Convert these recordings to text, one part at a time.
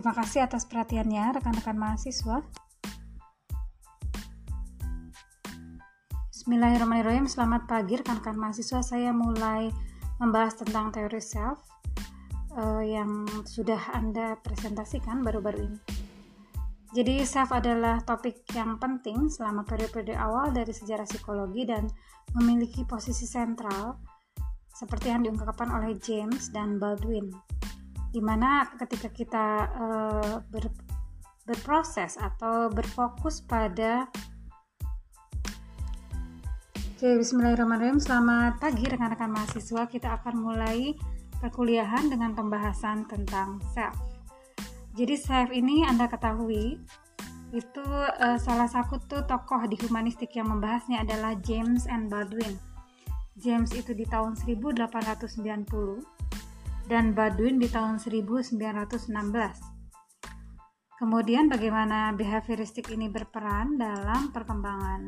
Terima kasih atas perhatiannya rekan-rekan mahasiswa. Bismillahirrahmanirrahim. Selamat pagi rekan-rekan mahasiswa. Saya mulai membahas tentang teori self uh, yang sudah Anda presentasikan baru-baru ini. Jadi self adalah topik yang penting selama periode-periode awal dari sejarah psikologi dan memiliki posisi sentral seperti yang diungkapkan oleh James dan Baldwin di mana ketika kita uh, ber, berproses atau berfokus pada Oke, bismillahirrahmanirrahim. Selamat pagi rekan-rekan mahasiswa. Kita akan mulai perkuliahan dengan pembahasan tentang self. Jadi self ini Anda ketahui itu uh, salah satu tuh tokoh di humanistik yang membahasnya adalah James and Baldwin. James itu di tahun 1890 dan Badwin di tahun 1916. Kemudian bagaimana behavioristik ini berperan dalam perkembangan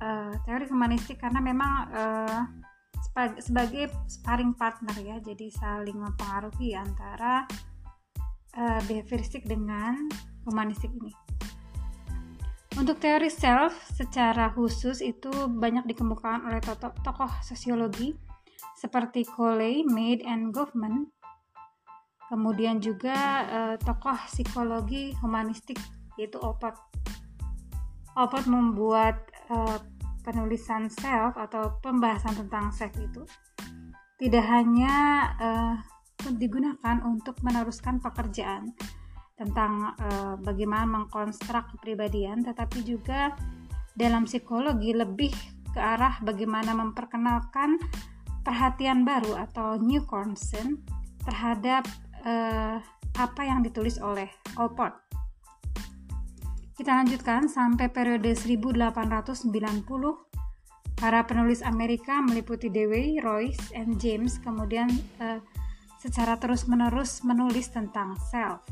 uh, teori humanistik karena memang uh, sebagai sparring partner ya, jadi saling mempengaruhi antara uh, behavioristik dengan humanistik ini. Untuk teori self secara khusus itu banyak dikemukakan oleh tokoh sosiologi seperti Coley, Mead, and Goffman. Kemudian juga uh, tokoh psikologi humanistik yaitu Opat. Opat membuat uh, penulisan self atau pembahasan tentang self itu tidak hanya uh, digunakan untuk meneruskan pekerjaan tentang uh, bagaimana mengkonstruk kepribadian, tetapi juga dalam psikologi lebih ke arah bagaimana memperkenalkan perhatian baru atau new concern terhadap uh, apa yang ditulis oleh Allport. Kita lanjutkan sampai periode 1890 para penulis Amerika meliputi Dewey, Royce, and James kemudian uh, secara terus-menerus menulis tentang self.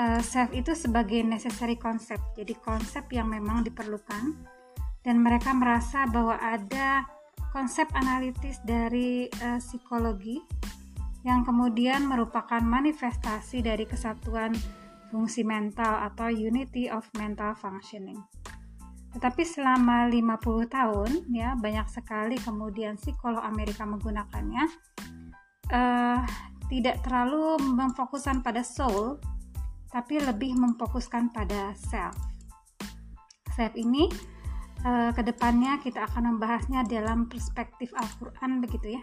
Uh, self itu sebagai necessary concept, jadi konsep yang memang diperlukan dan mereka merasa bahwa ada konsep analitis dari uh, psikologi yang kemudian merupakan manifestasi dari kesatuan fungsi mental atau unity of mental functioning. Tetapi selama 50 tahun ya banyak sekali kemudian psikolog Amerika menggunakannya uh, tidak terlalu memfokuskan pada soul tapi lebih memfokuskan pada self. Self ini uh, ke depannya kita akan membahasnya dalam perspektif Al-Quran begitu ya.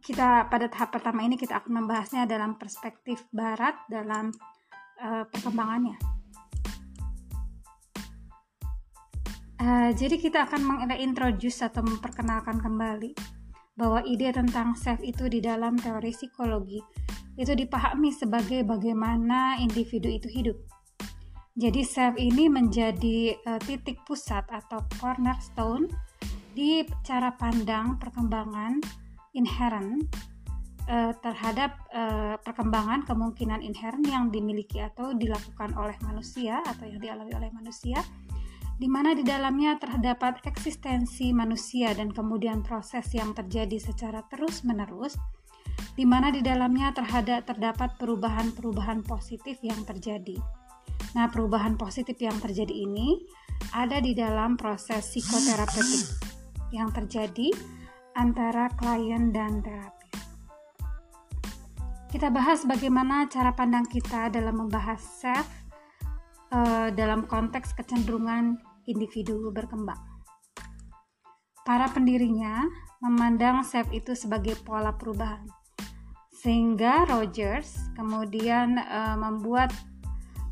Kita pada tahap pertama ini kita akan membahasnya dalam perspektif Barat dalam uh, perkembangannya. Uh, jadi kita akan mengintroduce atau memperkenalkan kembali bahwa ide tentang self itu di dalam teori psikologi itu dipahami sebagai bagaimana individu itu hidup jadi self ini menjadi uh, titik pusat atau cornerstone di cara pandang perkembangan inherent uh, terhadap uh, perkembangan kemungkinan inherent yang dimiliki atau dilakukan oleh manusia atau yang dialami oleh manusia di mana di dalamnya terdapat eksistensi manusia dan kemudian proses yang terjadi secara terus-menerus di mana di dalamnya terhadap terdapat perubahan-perubahan positif yang terjadi Nah, perubahan positif yang terjadi ini ada di dalam proses psikoterapeutik yang terjadi antara klien dan terapis. Kita bahas bagaimana cara pandang kita dalam membahas self uh, dalam konteks kecenderungan individu berkembang. Para pendirinya memandang self itu sebagai pola perubahan, sehingga Rogers kemudian uh, membuat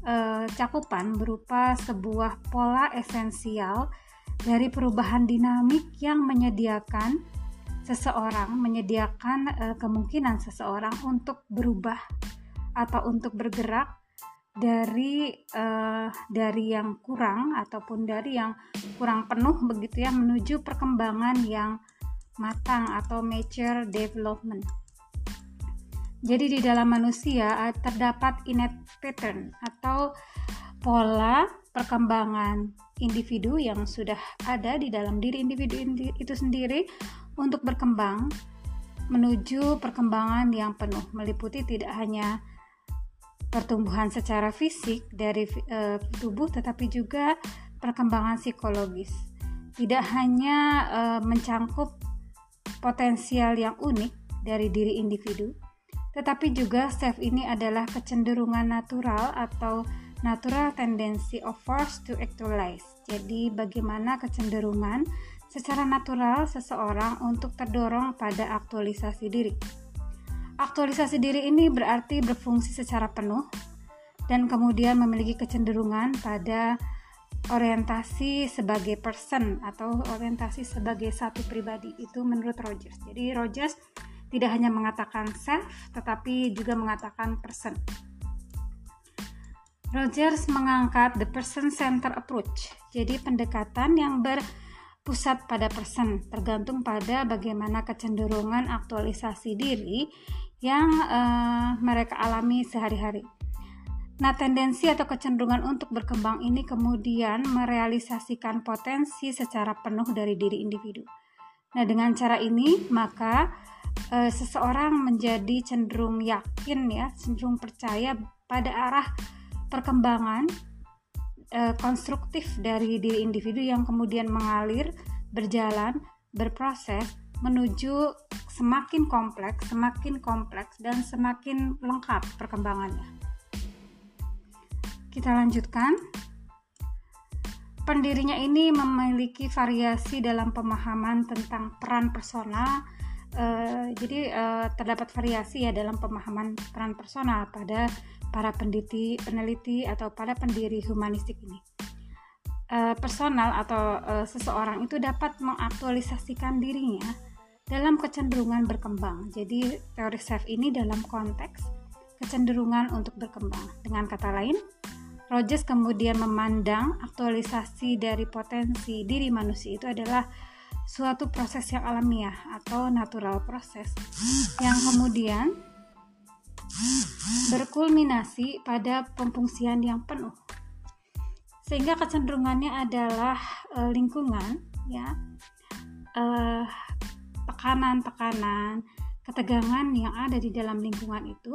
uh, cakupan berupa sebuah pola esensial dari perubahan dinamik yang menyediakan seseorang menyediakan uh, kemungkinan seseorang untuk berubah atau untuk bergerak dari uh, dari yang kurang ataupun dari yang kurang penuh begitu ya menuju perkembangan yang matang atau mature development. Jadi di dalam manusia terdapat innate pattern atau pola perkembangan individu yang sudah ada di dalam diri individu itu sendiri untuk berkembang menuju perkembangan yang penuh, meliputi tidak hanya pertumbuhan secara fisik dari uh, tubuh, tetapi juga perkembangan psikologis. Tidak hanya uh, mencangkup potensial yang unik dari diri individu, tetapi juga self ini adalah kecenderungan natural atau natural tendency of force to actualize. Jadi, bagaimana kecenderungan secara natural seseorang untuk terdorong pada aktualisasi diri. Aktualisasi diri ini berarti berfungsi secara penuh dan kemudian memiliki kecenderungan pada orientasi sebagai person atau orientasi sebagai satu pribadi itu menurut Rogers. Jadi Rogers tidak hanya mengatakan self tetapi juga mengatakan person. Rogers mengangkat the person center approach. Jadi pendekatan yang berpusat pada person tergantung pada bagaimana kecenderungan aktualisasi diri yang uh, mereka alami sehari-hari. Nah, tendensi atau kecenderungan untuk berkembang ini kemudian merealisasikan potensi secara penuh dari diri individu. Nah, dengan cara ini, maka e, seseorang menjadi cenderung yakin ya, cenderung percaya pada arah perkembangan uh, konstruktif dari diri individu yang kemudian mengalir, berjalan, berproses menuju semakin kompleks, semakin kompleks dan semakin lengkap perkembangannya. Kita lanjutkan. Pendirinya ini memiliki variasi dalam pemahaman tentang peran personal. Uh, jadi uh, terdapat variasi ya dalam pemahaman peran personal pada para peneliti, peneliti atau para pendiri humanistik ini. Uh, personal atau uh, seseorang itu dapat mengaktualisasikan dirinya dalam kecenderungan berkembang. Jadi teori self ini dalam konteks kecenderungan untuk berkembang. Dengan kata lain, Rogers kemudian memandang aktualisasi dari potensi diri manusia itu adalah suatu proses yang alamiah atau natural proses yang kemudian berkulminasi pada pemfungsian yang penuh. Sehingga kecenderungannya adalah e, lingkungan ya. tekanan tekanan-tekanan, ketegangan yang ada di dalam lingkungan itu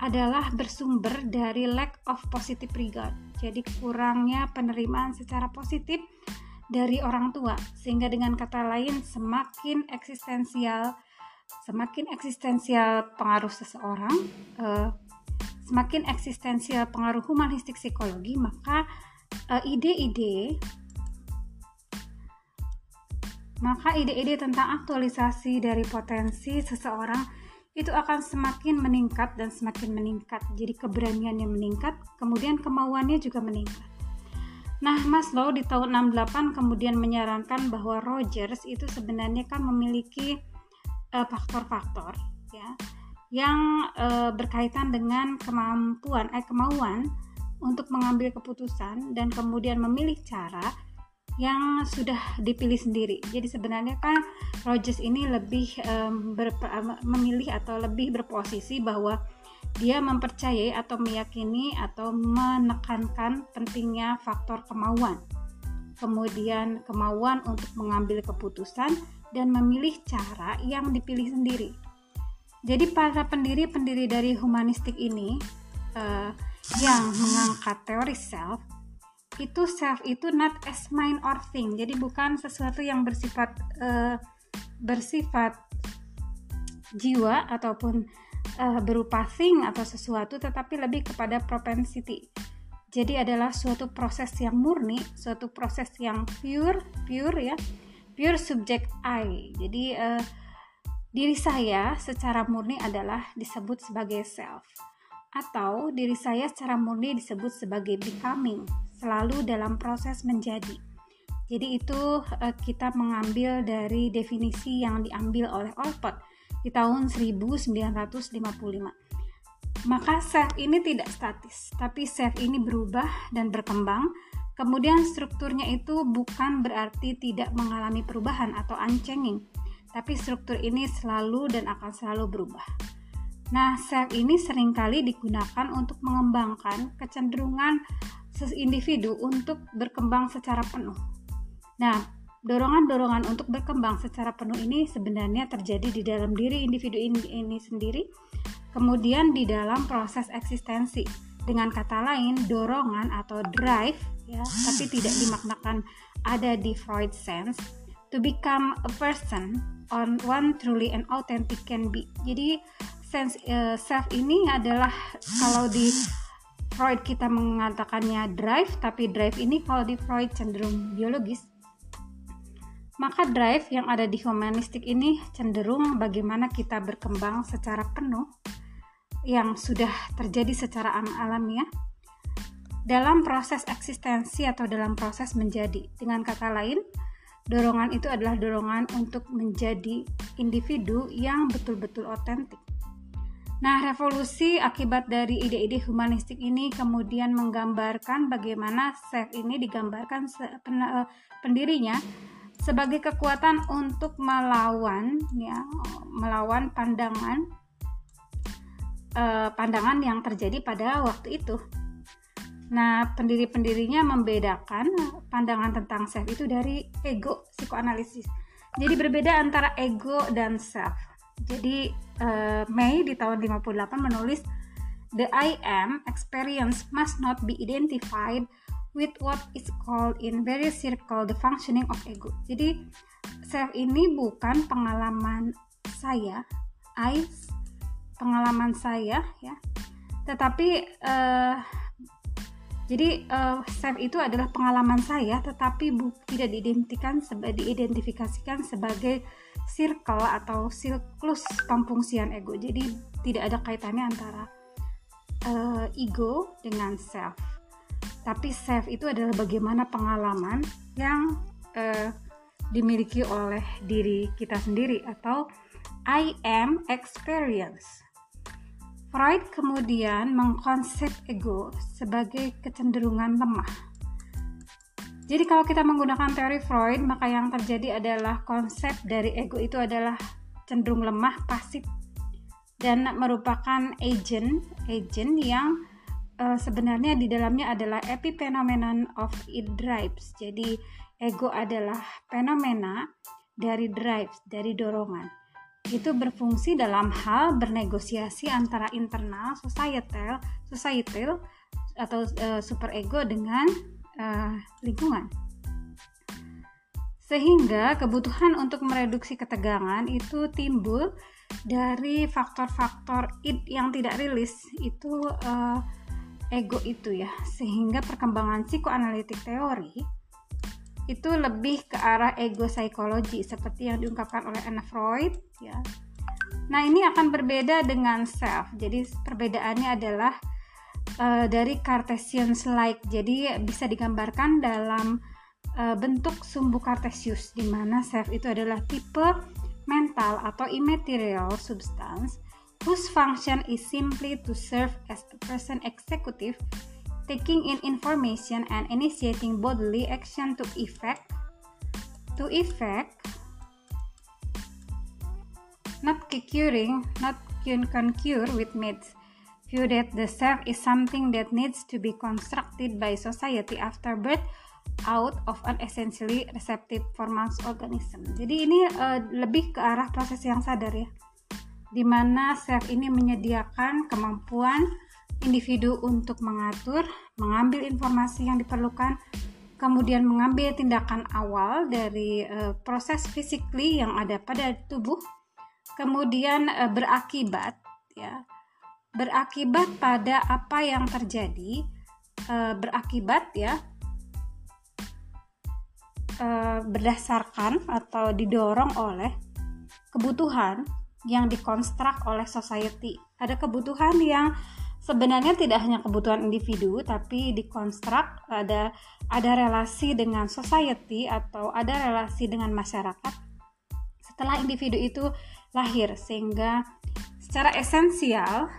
adalah bersumber dari lack of positive regard. Jadi kurangnya penerimaan secara positif dari orang tua sehingga dengan kata lain semakin eksistensial semakin eksistensial pengaruh seseorang, uh, semakin eksistensial pengaruh humanistik psikologi, maka uh, ide-ide maka ide-ide tentang aktualisasi dari potensi seseorang itu akan semakin meningkat dan semakin meningkat. Jadi keberaniannya meningkat, kemudian kemauannya juga meningkat. Nah, Maslow di tahun 68 kemudian menyarankan bahwa Rogers itu sebenarnya kan memiliki Eh, faktor-faktor uh, ya yang uh, berkaitan dengan kemampuan eh kemauan untuk mengambil keputusan dan kemudian memilih cara yang sudah dipilih sendiri. Jadi sebenarnya kan Rogers ini lebih um, memilih atau lebih berposisi bahwa dia mempercayai atau meyakini atau menekankan pentingnya faktor kemauan. Kemudian kemauan untuk mengambil keputusan dan memilih cara yang dipilih sendiri. Jadi para pendiri-pendiri dari humanistik ini uh, yang mengangkat teori self itu self itu not as mind or thing. Jadi bukan sesuatu yang bersifat uh, bersifat jiwa ataupun uh, berupa thing atau sesuatu tetapi lebih kepada propensity. Jadi adalah suatu proses yang murni, suatu proses yang pure, pure ya, pure subject I. Jadi uh, diri saya secara murni adalah disebut sebagai self atau diri saya secara murni disebut sebagai becoming, selalu dalam proses menjadi. Jadi itu uh, kita mengambil dari definisi yang diambil oleh Olcott di tahun 1955. Maka self ini tidak statis, tapi self ini berubah dan berkembang Kemudian strukturnya itu bukan berarti tidak mengalami perubahan atau unchanging, tapi struktur ini selalu dan akan selalu berubah. Nah, self ini sering kali digunakan untuk mengembangkan kecenderungan individu untuk berkembang secara penuh. Nah, dorongan-dorongan untuk berkembang secara penuh ini sebenarnya terjadi di dalam diri individu ini, ini sendiri, kemudian di dalam proses eksistensi. Dengan kata lain, dorongan atau drive ya, tapi tidak dimaknakan ada di Freud sense to become a person on one truly and authentic can be. Jadi sense uh, self ini adalah kalau di Freud kita mengatakannya drive, tapi drive ini kalau di Freud cenderung biologis. Maka drive yang ada di humanistik ini cenderung bagaimana kita berkembang secara penuh yang sudah terjadi secara alamiah dalam proses eksistensi atau dalam proses menjadi. Dengan kata lain, dorongan itu adalah dorongan untuk menjadi individu yang betul-betul otentik. Nah, revolusi akibat dari ide-ide humanistik ini kemudian menggambarkan bagaimana self ini digambarkan eh, pendirinya sebagai kekuatan untuk melawan ya, melawan pandangan eh, pandangan yang terjadi pada waktu itu. Nah, pendiri-pendirinya membedakan pandangan tentang self itu dari ego psikoanalisis. Jadi berbeda antara ego dan self. Jadi uh, May di tahun 58 menulis The I am experience must not be identified with what is called in various circle the functioning of ego. Jadi self ini bukan pengalaman saya, I pengalaman saya ya. Tetapi uh, jadi uh, self itu adalah pengalaman saya tetapi bu, tidak diidentikan seba, diidentifikasikan sebagai circle atau siklus pemfungsian ego. Jadi tidak ada kaitannya antara uh, ego dengan self. Tapi self itu adalah bagaimana pengalaman yang uh, dimiliki oleh diri kita sendiri atau I am experience. Freud kemudian mengkonsep ego sebagai kecenderungan lemah jadi kalau kita menggunakan teori Freud, maka yang terjadi adalah konsep dari ego itu adalah cenderung lemah, pasif dan merupakan agent, agent yang uh, sebenarnya di dalamnya adalah epiphenomenon of it drives. Jadi ego adalah fenomena dari drives, dari dorongan. Itu berfungsi dalam hal bernegosiasi antara internal, societal, societal atau uh, superego dengan uh, lingkungan. Sehingga kebutuhan untuk mereduksi ketegangan itu timbul dari faktor-faktor id yang tidak rilis itu uh, ego itu ya. Sehingga perkembangan psikoanalitik teori itu lebih ke arah ego psikologi seperti yang diungkapkan oleh Anna Freud ya. Nah, ini akan berbeda dengan self. Jadi perbedaannya adalah uh, dari Cartesian slide. Jadi bisa digambarkan dalam uh, bentuk sumbu Cartesius di mana self itu adalah tipe mental atau immaterial substance whose function is simply to serve as a person executive taking in information and initiating bodily action to effect to effect not curing not concur with mates view that the self is something that needs to be constructed by society after birth out of an essentially receptive formals organism. Jadi ini uh, lebih ke arah proses yang sadar ya, di mana self ini menyediakan kemampuan individu untuk mengatur, mengambil informasi yang diperlukan, kemudian mengambil tindakan awal dari uh, proses physically yang ada pada tubuh, kemudian uh, berakibat ya. Berakibat pada apa yang terjadi e, berakibat ya berdasarkan atau didorong oleh kebutuhan yang dikonstruk oleh society ada kebutuhan yang sebenarnya tidak hanya kebutuhan individu tapi dikonstruk ada ada relasi dengan society atau ada relasi dengan masyarakat setelah individu itu lahir sehingga secara esensial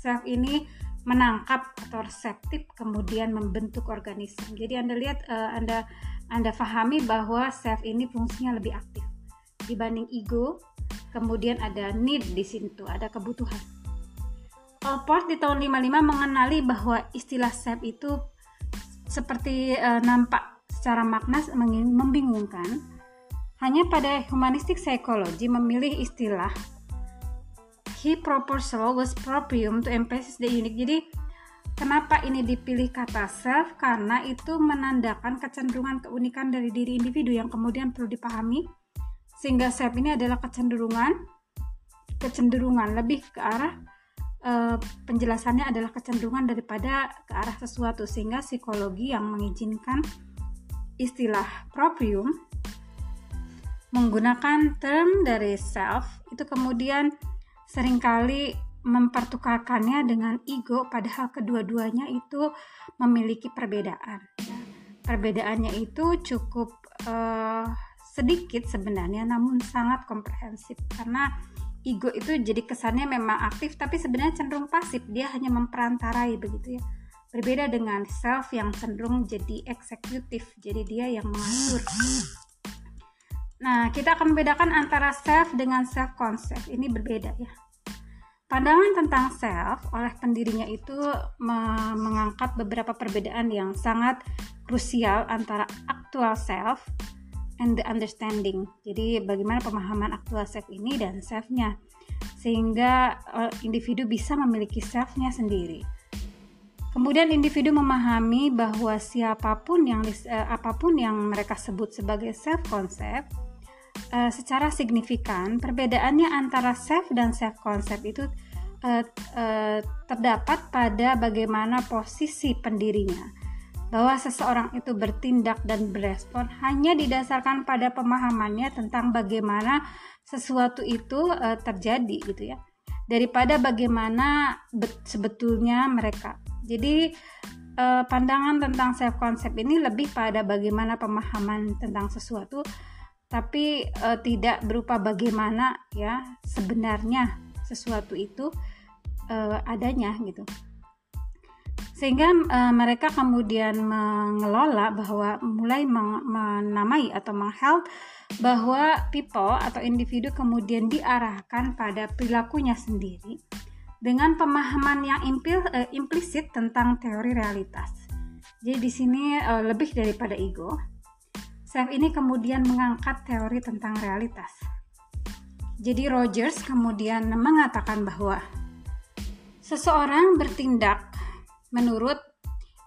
self ini menangkap atau reseptif kemudian membentuk organisme. Jadi Anda lihat uh, Anda Anda pahami bahwa self ini fungsinya lebih aktif dibanding ego. Kemudian ada need di situ, ada kebutuhan. Allport di tahun 55 mengenali bahwa istilah self itu seperti uh, nampak secara makna membingungkan Hanya pada humanistic psychology memilih istilah he proposal was proprium to emphasize the unique. Jadi kenapa ini dipilih kata self? Karena itu menandakan kecenderungan keunikan dari diri individu yang kemudian perlu dipahami. Sehingga self ini adalah kecenderungan kecenderungan. Lebih ke arah uh, penjelasannya adalah kecenderungan daripada ke arah sesuatu. Sehingga psikologi yang mengizinkan istilah proprium menggunakan term dari self itu kemudian sering kali mempertukarkannya dengan ego padahal kedua-duanya itu memiliki perbedaan. Perbedaannya itu cukup uh, sedikit sebenarnya namun sangat komprehensif karena ego itu jadi kesannya memang aktif tapi sebenarnya cenderung pasif dia hanya memperantarai begitu ya berbeda dengan self yang cenderung jadi eksekutif jadi dia yang mengatur Nah, kita akan membedakan antara self dengan self concept. Ini berbeda ya. Pandangan tentang self oleh pendirinya itu mengangkat beberapa perbedaan yang sangat krusial antara actual self and the understanding. Jadi bagaimana pemahaman actual self ini dan self-nya sehingga uh, individu bisa memiliki self-nya sendiri. Kemudian individu memahami bahwa siapa pun yang uh, apa pun yang mereka sebut sebagai self concept uh, secara signifikan perbedaannya antara self dan self concept itu terdapat pada bagaimana posisi pendirinya bahwa seseorang itu bertindak dan berespon hanya didasarkan pada pemahamannya tentang bagaimana sesuatu itu uh, terjadi gitu ya. Daripada bagaimana sebetulnya mereka. Jadi uh, pandangan tentang self concept ini lebih pada bagaimana pemahaman tentang sesuatu tapi uh, tidak berupa bagaimana ya sebenarnya sesuatu itu adanya gitu sehingga uh, mereka kemudian mengelola bahwa mulai menamai atau mengheld bahwa people atau individu kemudian diarahkan pada perilakunya sendiri dengan pemahaman yang impil, uh, implisit tentang teori realitas. Jadi di sini uh, lebih daripada ego, Self ini kemudian mengangkat teori tentang realitas. Jadi Rogers kemudian mengatakan bahwa seseorang bertindak menurut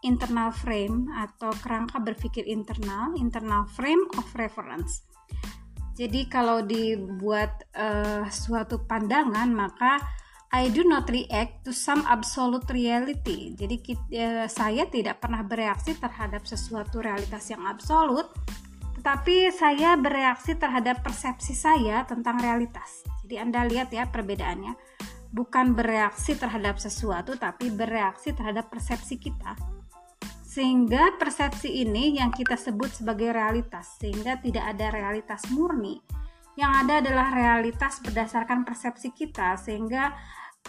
internal frame atau kerangka berpikir internal, internal frame of reference. Jadi kalau dibuat uh, suatu pandangan maka I do not react to some absolute reality. Jadi kita, uh, eh, saya tidak pernah bereaksi terhadap sesuatu realitas yang absolut, tapi saya bereaksi terhadap persepsi saya tentang realitas. Jadi Anda lihat ya perbedaannya. Bukan bereaksi terhadap sesuatu tapi bereaksi terhadap persepsi kita. Sehingga persepsi ini yang kita sebut sebagai realitas, sehingga tidak ada realitas murni. Yang ada adalah realitas berdasarkan persepsi kita, sehingga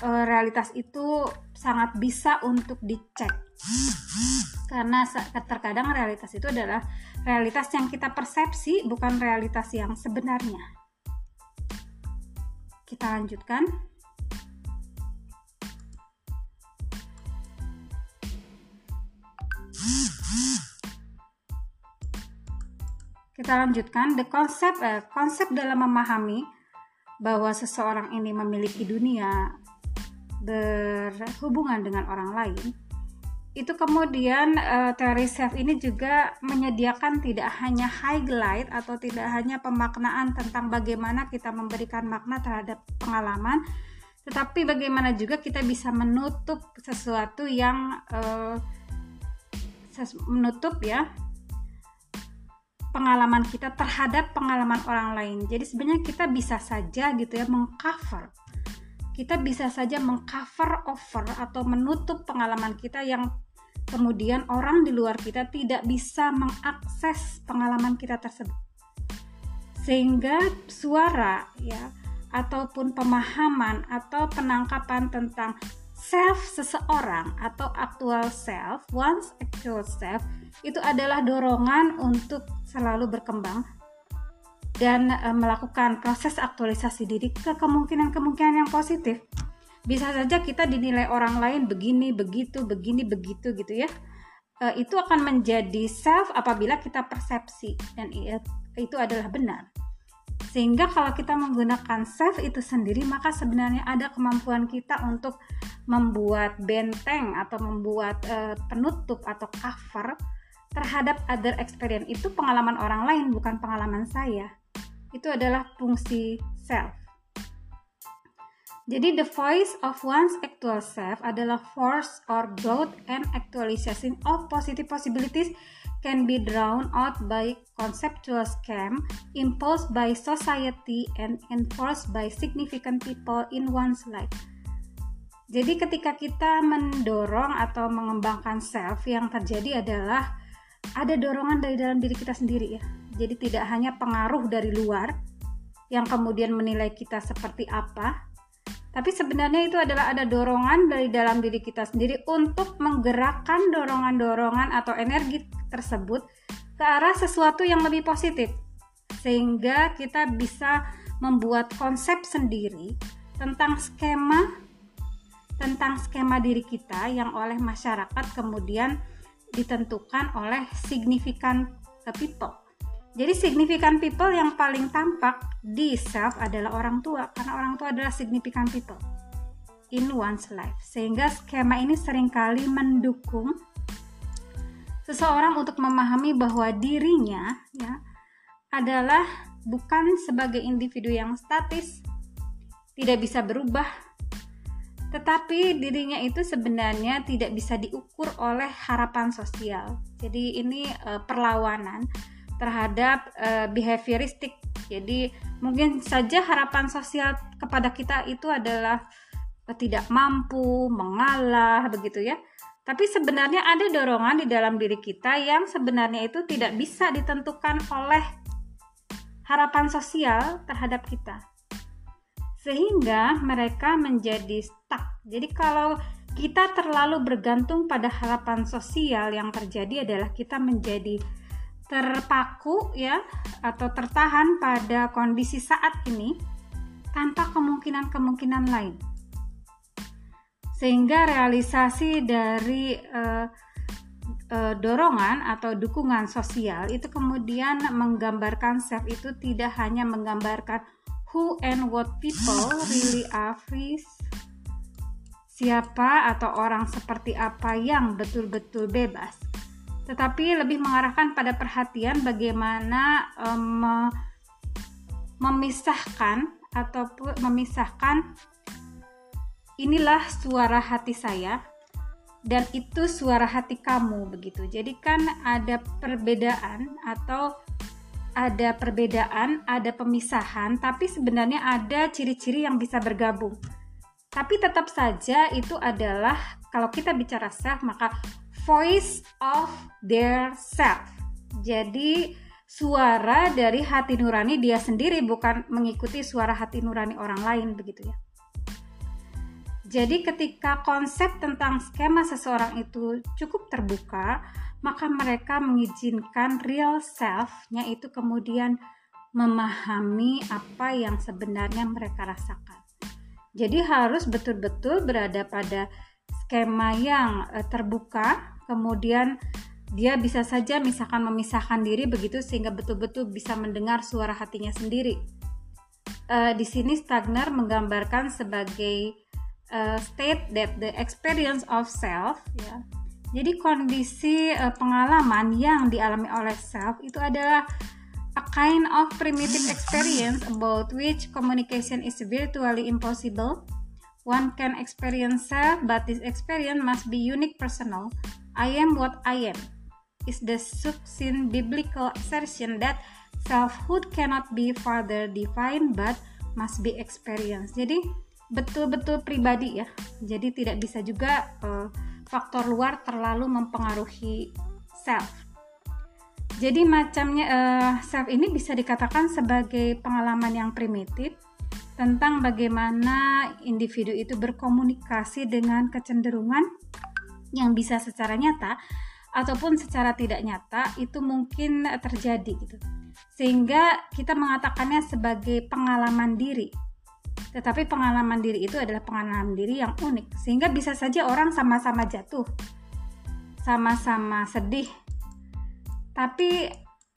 e, realitas itu sangat bisa untuk dicek. Karena terkadang realitas itu adalah realitas yang kita persepsi bukan realitas yang sebenarnya. Kita lanjutkan. Kita lanjutkan. The konsep eh, konsep dalam memahami bahwa seseorang ini memiliki dunia berhubungan dengan orang lain itu kemudian uh, teori self ini juga menyediakan tidak hanya highlight atau tidak hanya pemaknaan tentang bagaimana kita memberikan makna terhadap pengalaman tetapi bagaimana juga kita bisa menutup sesuatu yang uh, menutup ya pengalaman kita terhadap pengalaman orang lain jadi sebenarnya kita bisa saja gitu ya mengcover kita bisa saja mengcover over atau menutup pengalaman kita yang kemudian orang di luar kita tidak bisa mengakses pengalaman kita tersebut. Sehingga suara ya ataupun pemahaman atau penangkapan tentang self seseorang atau actual self, once actual self itu adalah dorongan untuk selalu berkembang dan e, melakukan proses aktualisasi diri ke kemungkinan-kemungkinan yang positif. Bisa saja kita dinilai orang lain begini, begitu, begini, begitu gitu ya. E, itu akan menjadi self apabila kita persepsi dan itu adalah benar. Sehingga kalau kita menggunakan self itu sendiri, maka sebenarnya ada kemampuan kita untuk membuat benteng atau membuat uh, penutup atau cover terhadap other experience. Itu pengalaman orang lain, bukan pengalaman saya. Itu adalah fungsi self. Jadi the voice of one's actual self adalah force or growth and actualization of positive possibilities can be drawn out by conceptual scheme imposed by society and enforced by significant people in one's life. Jadi ketika kita mendorong atau mengembangkan self yang terjadi adalah ada dorongan dari dalam diri kita sendiri ya. Jadi tidak hanya pengaruh dari luar yang kemudian menilai kita seperti apa, tapi sebenarnya itu adalah ada dorongan dari dalam diri kita sendiri untuk menggerakkan dorongan-dorongan atau energi tersebut ke arah sesuatu yang lebih positif. Sehingga kita bisa membuat konsep sendiri tentang skema tentang skema diri kita yang oleh masyarakat kemudian ditentukan oleh significant people jadi significant people yang paling tampak di self adalah orang tua karena orang tua adalah significant people in one's life. Sehingga skema ini sering kali mendukung seseorang untuk memahami bahwa dirinya ya adalah bukan sebagai individu yang statis, tidak bisa berubah, tetapi dirinya itu sebenarnya tidak bisa diukur oleh harapan sosial. Jadi ini uh, perlawanan terhadap uh, behavioristik. Jadi mungkin saja harapan sosial kepada kita itu adalah tidak mampu, mengalah begitu ya. Tapi sebenarnya ada dorongan di dalam diri kita yang sebenarnya itu tidak bisa ditentukan oleh harapan sosial terhadap kita. Sehingga mereka menjadi stuck. Jadi kalau kita terlalu bergantung pada harapan sosial yang terjadi adalah kita menjadi terpaku ya atau tertahan pada kondisi saat ini tanpa kemungkinan-kemungkinan lain. Sehingga realisasi dari uh, dorongan atau dukungan sosial itu kemudian menggambarkan self itu tidak hanya menggambarkan who and what people really are siapa atau orang seperti apa yang betul-betul bebas tetapi lebih mengarahkan pada perhatian bagaimana um, memisahkan atau memisahkan inilah suara hati saya dan itu suara hati kamu begitu. Jadi kan ada perbedaan atau ada perbedaan, ada pemisahan, tapi sebenarnya ada ciri-ciri yang bisa bergabung. Tapi tetap saja itu adalah kalau kita bicara self maka voice of their self. Jadi suara dari hati nurani dia sendiri bukan mengikuti suara hati nurani orang lain begitu ya. Jadi ketika konsep tentang skema seseorang itu cukup terbuka, maka mereka mengizinkan real self-nya itu kemudian memahami apa yang sebenarnya mereka rasakan. Jadi harus betul-betul berada pada skema yang eh, terbuka kemudian dia bisa saja misalkan memisahkan diri begitu sehingga betul-betul bisa mendengar suara hatinya sendiri. Uh, di sini Stagner menggambarkan sebagai uh, state that the experience of self ya. Jadi kondisi uh, pengalaman yang dialami oleh self itu adalah a kind of primitive experience about which communication is virtually impossible. One can experience self, but this experience must be unique personal I am what I am is the succinct biblical assertion that selfhood cannot be further defined but must be experienced. Jadi betul-betul pribadi ya. Jadi tidak bisa juga uh, faktor luar terlalu mempengaruhi self. Jadi macamnya uh, self ini bisa dikatakan sebagai pengalaman yang primitif tentang bagaimana individu itu berkomunikasi dengan kecenderungan yang bisa secara nyata ataupun secara tidak nyata itu mungkin terjadi gitu. Sehingga kita mengatakannya sebagai pengalaman diri. Tetapi pengalaman diri itu adalah pengalaman diri yang unik sehingga bisa saja orang sama-sama jatuh. Sama-sama sedih. Tapi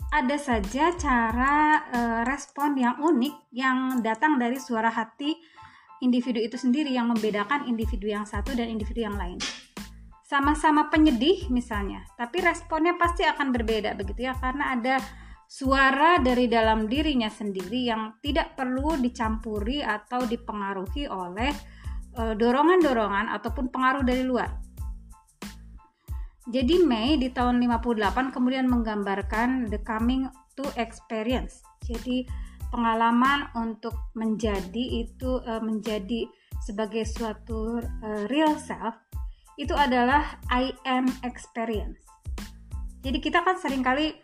ada saja cara uh, respon yang unik yang datang dari suara hati individu itu sendiri yang membedakan individu yang satu dan individu yang lain. Sama-sama penyedih misalnya, tapi responnya pasti akan berbeda begitu ya karena ada suara dari dalam dirinya sendiri yang tidak perlu dicampuri atau dipengaruhi oleh eh, dorongan-dorongan ataupun pengaruh dari luar. Jadi May di tahun 58 kemudian menggambarkan the coming to experience. Jadi pengalaman untuk menjadi itu uh, menjadi sebagai suatu uh, real self itu adalah I am experience. Jadi kita kan sering kali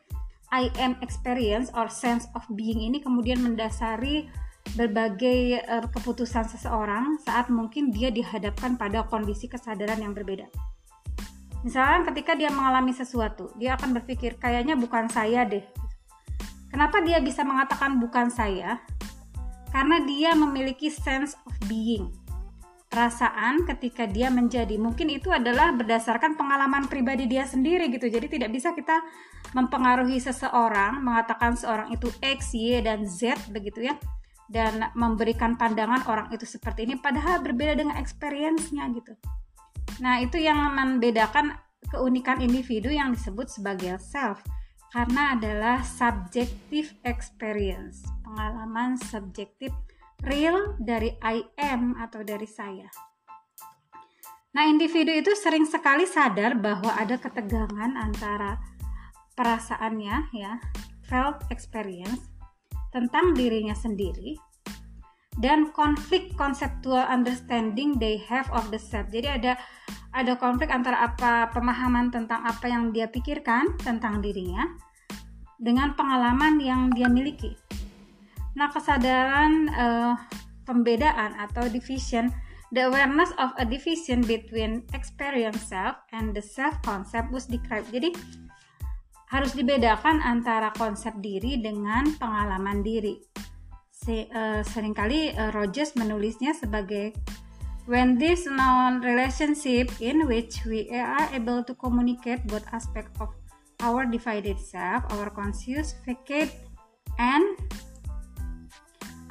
I am experience or sense of being ini kemudian mendasari berbagai uh, keputusan seseorang saat mungkin dia dihadapkan pada kondisi kesadaran yang berbeda. Misalnya ketika dia mengalami sesuatu, dia akan berpikir kayaknya bukan saya deh. Kenapa dia bisa mengatakan bukan saya? Karena dia memiliki sense of being. Perasaan ketika dia menjadi, mungkin itu adalah berdasarkan pengalaman pribadi dia sendiri gitu. Jadi tidak bisa kita mempengaruhi seseorang, mengatakan seorang itu X, Y, dan Z begitu ya. Dan memberikan pandangan orang itu seperti ini padahal berbeda dengan experience-nya gitu. Nah, itu yang membedakan keunikan individu yang disebut sebagai self karena adalah subjective experience, pengalaman subjektif real dari I am atau dari saya. Nah, individu itu sering sekali sadar bahwa ada ketegangan antara perasaannya ya, felt experience tentang dirinya sendiri dan konflik conceptual understanding they have of the self. Jadi ada ada konflik antara apa pemahaman tentang apa yang dia pikirkan tentang dirinya dengan pengalaman yang dia miliki. Nah, kesadaran uh, pembedaan atau division, the awareness of a division between experience self and the self concept was described. Jadi harus dibedakan antara konsep diri dengan pengalaman diri se, uh, sering kali uh, Rogers menulisnya sebagai when this non relationship in which we are able to communicate both aspects of our divided self, our conscious facade, and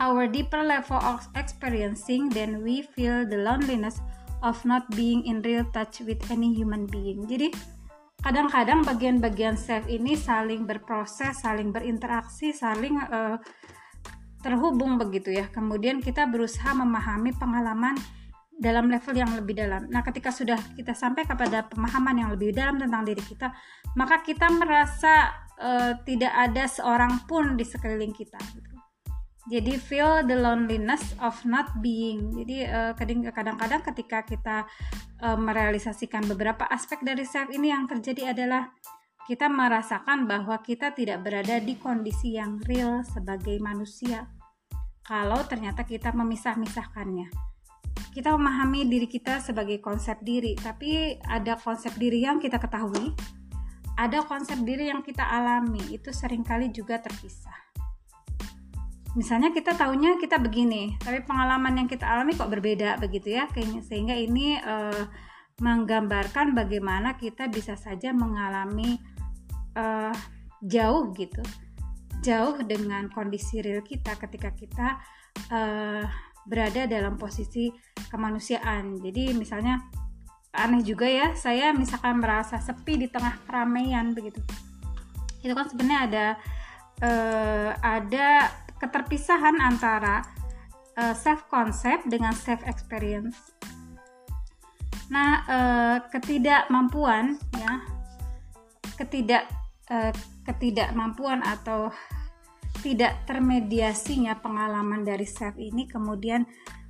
our deeper level of experiencing, then we feel the loneliness of not being in real touch with any human being. Jadi kadang-kadang bagian-bagian self ini saling berproses, saling berinteraksi, saling uh, terhubung begitu ya. Kemudian kita berusaha memahami pengalaman dalam level yang lebih dalam. Nah, ketika sudah kita sampai kepada pemahaman yang lebih dalam tentang diri kita, maka kita merasa uh, tidak ada seorang pun di sekeliling kita. Gitu. Jadi feel the loneliness of not being. Jadi uh, kadang-kadang ketika kita uh, merealisasikan beberapa aspek dari self ini yang terjadi adalah kita merasakan bahwa kita tidak berada di kondisi yang real sebagai manusia kalau ternyata kita memisah-misahkannya. Kita memahami diri kita sebagai konsep diri, tapi ada konsep diri yang kita ketahui, ada konsep diri yang kita alami, itu sering kali juga terpisah. Misalnya kita tahunya kita begini, tapi pengalaman yang kita alami kok berbeda begitu ya, sehingga ini uh, menggambarkan bagaimana kita bisa saja mengalami uh, jauh gitu jauh dengan kondisi real kita ketika kita uh, berada dalam posisi kemanusiaan. Jadi misalnya aneh juga ya saya misalkan merasa sepi di tengah keramaian begitu. Itu kan sebenarnya ada uh, ada keterpisahan antara uh, self concept dengan self experience. Nah uh, ketidakmampuan ya ketidak uh, ketidakmampuan atau tidak termediasinya pengalaman dari self ini kemudian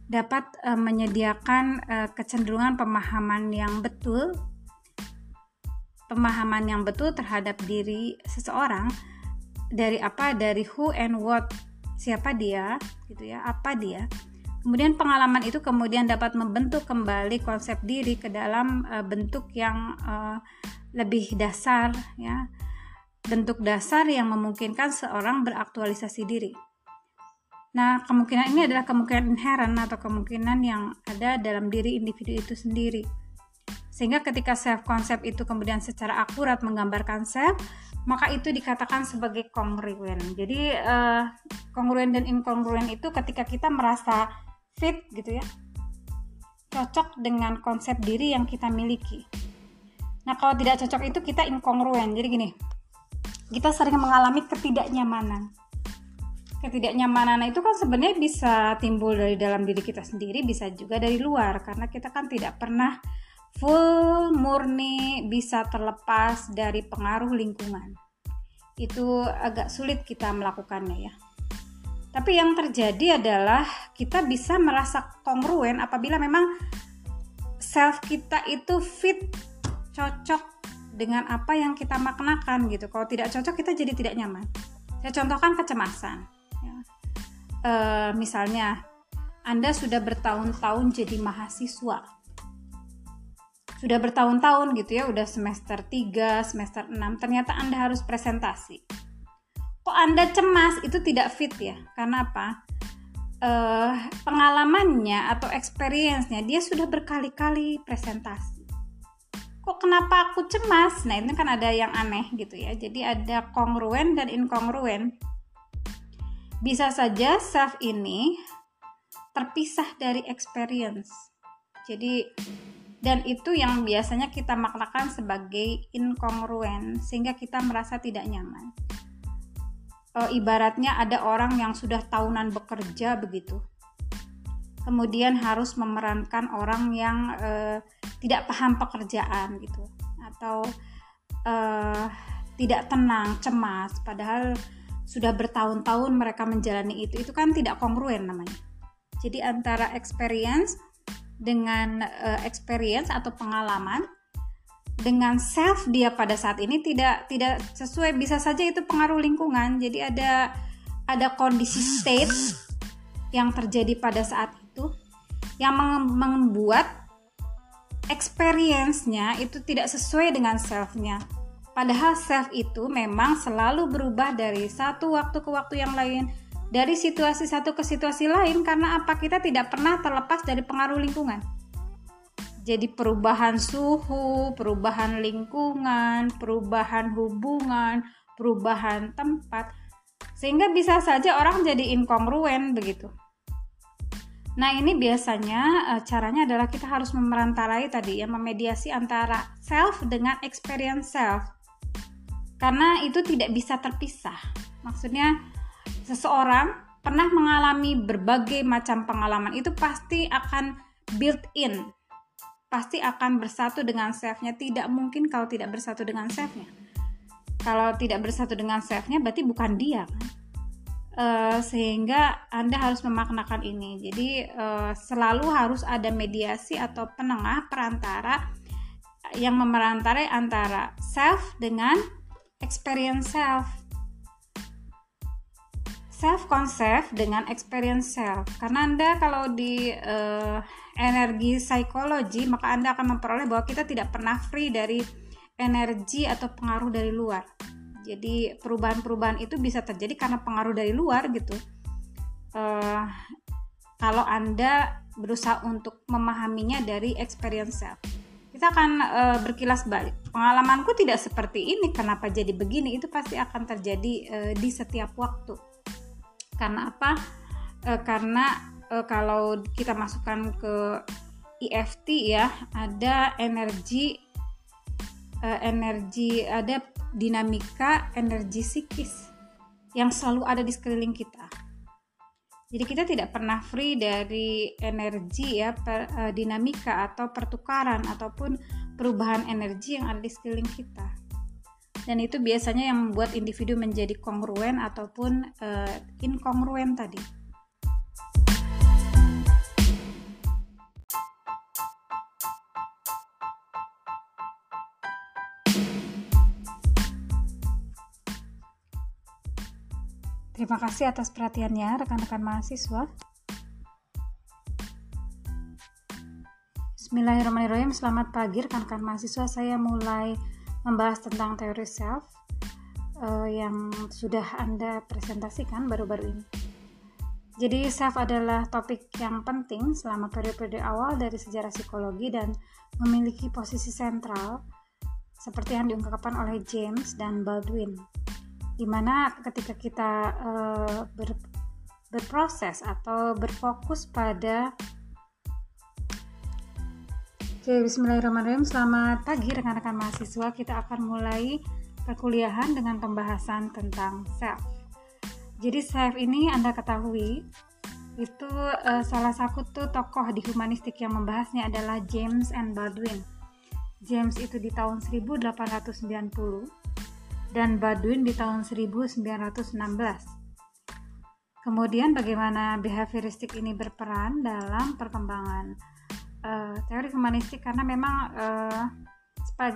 dapat uh, menyediakan uh, kecenderungan pemahaman yang betul pemahaman yang betul terhadap diri seseorang dari apa dari who and what siapa dia gitu ya apa dia kemudian pengalaman itu kemudian dapat membentuk kembali konsep diri ke dalam uh, bentuk yang uh, lebih dasar ya bentuk dasar yang memungkinkan seorang beraktualisasi diri. Nah, kemungkinan ini adalah kemungkinan inherent atau kemungkinan yang ada dalam diri individu itu sendiri. Sehingga ketika self concept itu kemudian secara akurat menggambarkan self, maka itu dikatakan sebagai kongruen. Jadi uh, kongruen dan inkongruen itu ketika kita merasa fit gitu ya, cocok dengan konsep diri yang kita miliki. Nah kalau tidak cocok itu kita inkongruen. Jadi gini, kita sering mengalami ketidaknyamanan. Ketidaknyamanan itu kan sebenarnya bisa timbul dari dalam diri kita sendiri, bisa juga dari luar karena kita kan tidak pernah full murni bisa terlepas dari pengaruh lingkungan. Itu agak sulit kita melakukannya ya. Tapi yang terjadi adalah kita bisa merasa kongruen apabila memang self kita itu fit, cocok dengan apa yang kita maknakan gitu. Kalau tidak cocok kita jadi tidak nyaman. Saya contohkan kecemasan. Ya. E, misalnya Anda sudah bertahun-tahun jadi mahasiswa sudah bertahun-tahun gitu ya, udah semester 3, semester 6, ternyata Anda harus presentasi. Kok Anda cemas? Itu tidak fit ya. Karena apa? Uh, pengalamannya atau experience-nya dia sudah berkali-kali presentasi. Kok kenapa aku cemas? Nah, ini kan ada yang aneh gitu ya. Jadi ada kongruen dan inkongruen. Bisa saja self ini terpisah dari experience. Jadi dan itu yang biasanya kita maknakan sebagai inkongruen sehingga kita merasa tidak nyaman. E, ibaratnya ada orang yang sudah tahunan bekerja begitu kemudian harus memerankan orang yang e, tidak paham pekerjaan gitu atau e, tidak tenang cemas padahal sudah bertahun-tahun mereka menjalani itu. Itu kan tidak kongruen namanya. Jadi antara experience dengan uh, experience atau pengalaman dengan self dia pada saat ini tidak tidak sesuai bisa saja itu pengaruh lingkungan. Jadi ada ada kondisi state yang terjadi pada saat itu yang membuat experience-nya itu tidak sesuai dengan self-nya. Padahal self itu memang selalu berubah dari satu waktu ke waktu yang lain dari situasi satu ke situasi lain karena apa kita tidak pernah terlepas dari pengaruh lingkungan. Jadi perubahan suhu, perubahan lingkungan, perubahan hubungan, perubahan tempat sehingga bisa saja orang jadi inkongruen begitu. Nah, ini biasanya eh, caranya adalah kita harus memerantarai tadi ya, memediasi antara self dengan experience self. Karena itu tidak bisa terpisah. Maksudnya seseorang pernah mengalami berbagai macam pengalaman itu pasti akan built in. Pasti akan bersatu dengan self-nya. Tidak mungkin kalau tidak bersatu dengan self-nya. Kalau tidak bersatu dengan self-nya berarti bukan dia kan? Uh, sehingga anda harus memaknakan ini. Jadi uh, selalu harus ada mediasi atau penengah perantara yang memerantarai antara self dengan experience self self concept dengan experience self. Karena anda kalau di uh, energi psikologi maka anda akan memperoleh bahwa kita tidak pernah free dari energi atau pengaruh dari luar. Jadi perubahan-perubahan itu bisa terjadi karena pengaruh dari luar gitu. Uh, kalau anda berusaha untuk memahaminya dari experience self. Kita akan uh, berkilas balik. Pengalamanku tidak seperti ini kenapa jadi begini? Itu pasti akan terjadi uh, di setiap waktu karena apa? E, karena e, kalau kita masukkan ke EFT ya ada energi e, energi ada dinamika energi psikis yang selalu ada di sekeliling kita. Jadi kita tidak pernah free dari energi ya per, e, dinamika atau pertukaran ataupun perubahan energi yang ada di sekeliling kita dan itu biasanya yang membuat individu menjadi kongruen ataupun uh, inkongruen tadi. Terima kasih atas perhatiannya rekan-rekan mahasiswa. Bismillahirrahmanirrahim. Selamat pagi rekan-rekan mahasiswa. Saya mulai membahas tentang teori self uh, yang sudah Anda presentasikan baru-baru ini. Jadi self adalah topik yang penting selama periode awal dari sejarah psikologi dan memiliki posisi sentral seperti yang diungkapkan oleh James dan Baldwin. Di mana ketika kita uh, ber, berproses atau berfokus pada Oke, bismillahirrahmanirrahim. Selamat pagi rekan-rekan mahasiswa. Kita akan mulai perkuliahan dengan pembahasan tentang self. Jadi self ini Anda ketahui itu uh, salah satu tuh tokoh di humanistik yang membahasnya adalah James and Baldwin. James itu di tahun 1890 dan Baldwin di tahun 1916. Kemudian bagaimana behavioristik ini berperan dalam perkembangan uh, teori humanistik karena memang uh,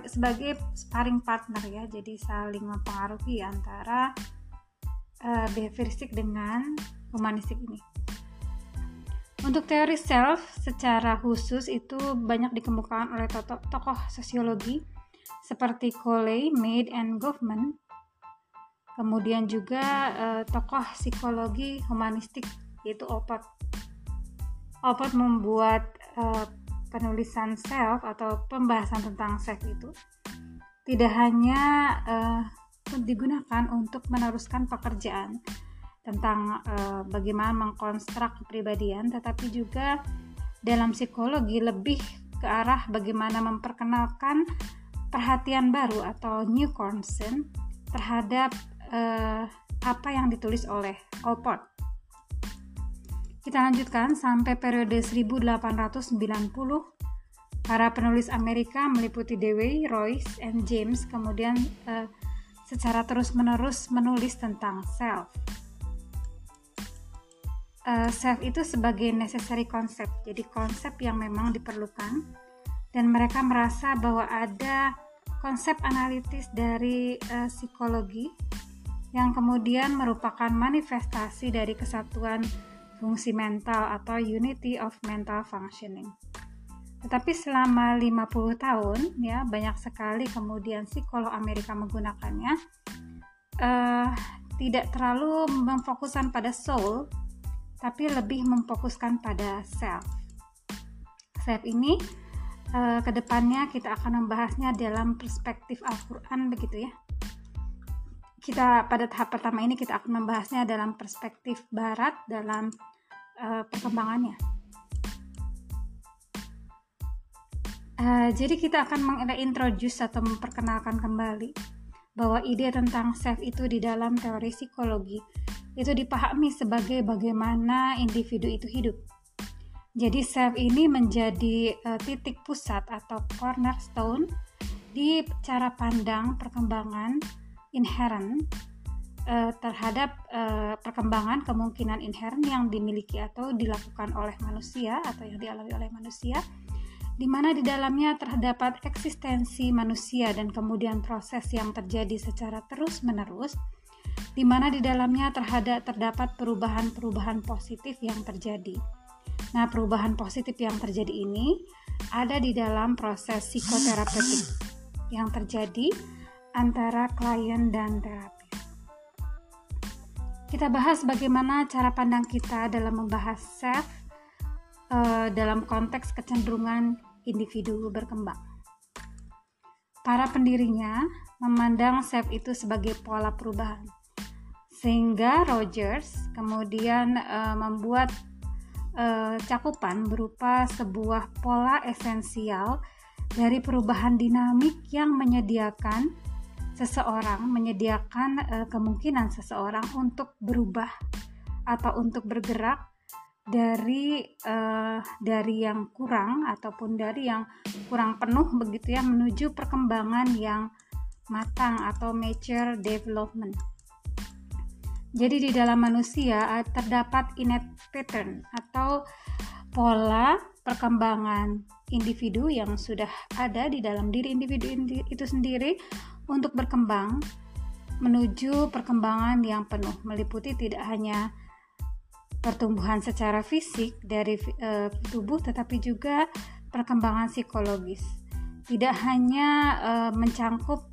sebagai sparring partner ya jadi saling mempengaruhi antara uh, behavioristik dengan humanistik ini untuk teori self secara khusus itu banyak dikemukakan oleh tokoh, tokoh sosiologi seperti Coley, Mead, and Goffman. Kemudian juga uh, tokoh psikologi humanistik yaitu Opat. Opat membuat uh, penulisan self atau pembahasan tentang self itu tidak hanya uh, digunakan untuk meneruskan pekerjaan tentang uh, bagaimana mengkonstruk kepribadian, tetapi juga dalam psikologi lebih ke arah bagaimana memperkenalkan perhatian baru atau new concern terhadap uh, apa yang ditulis oleh Allport. Kita lanjutkan sampai periode 1890. Para penulis Amerika meliputi Dewey, Royce, and James kemudian uh, secara terus-menerus menulis tentang self. Uh, self itu sebagai necessary concept, jadi konsep yang memang diperlukan dan mereka merasa bahwa ada konsep analitis dari uh, psikologi yang kemudian merupakan manifestasi dari kesatuan fungsi mental atau unity of mental functioning. Tetapi selama 50 tahun ya banyak sekali kemudian psikolog Amerika menggunakannya uh, tidak terlalu memfokuskan pada soul tapi lebih memfokuskan pada self. Self ini uh, ke depannya kita akan membahasnya dalam perspektif Al-Quran begitu ya kita pada tahap pertama ini kita akan membahasnya dalam perspektif barat dalam uh, perkembangannya. Uh, jadi kita akan mengintroduce atau memperkenalkan kembali bahwa ide tentang self itu di dalam teori psikologi itu dipahami sebagai bagaimana individu itu hidup. Jadi self ini menjadi uh, titik pusat atau cornerstone di cara pandang perkembangan inherent uh, terhadap uh, perkembangan kemungkinan inherent yang dimiliki atau dilakukan oleh manusia atau yang dialami oleh manusia di mana di dalamnya terdapat eksistensi manusia dan kemudian proses yang terjadi secara terus-menerus di mana di dalamnya terhadap terdapat perubahan-perubahan positif yang terjadi. Nah, perubahan positif yang terjadi ini ada di dalam proses psikoterapeutik yang terjadi antara klien dan terapis. Kita bahas bagaimana cara pandang kita dalam membahas self uh, dalam konteks kecenderungan individu berkembang. Para pendirinya memandang self itu sebagai pola perubahan, sehingga Rogers kemudian uh, membuat uh, cakupan berupa sebuah pola esensial dari perubahan dinamik yang menyediakan seseorang menyediakan uh, kemungkinan seseorang untuk berubah atau untuk bergerak dari uh, dari yang kurang ataupun dari yang kurang penuh begitu ya menuju perkembangan yang matang atau mature development. Jadi di dalam manusia uh, terdapat innate pattern atau pola perkembangan individu yang sudah ada di dalam diri individu itu sendiri untuk berkembang menuju perkembangan yang penuh meliputi tidak hanya pertumbuhan secara fisik dari e, tubuh tetapi juga perkembangan psikologis tidak hanya e, mencangkup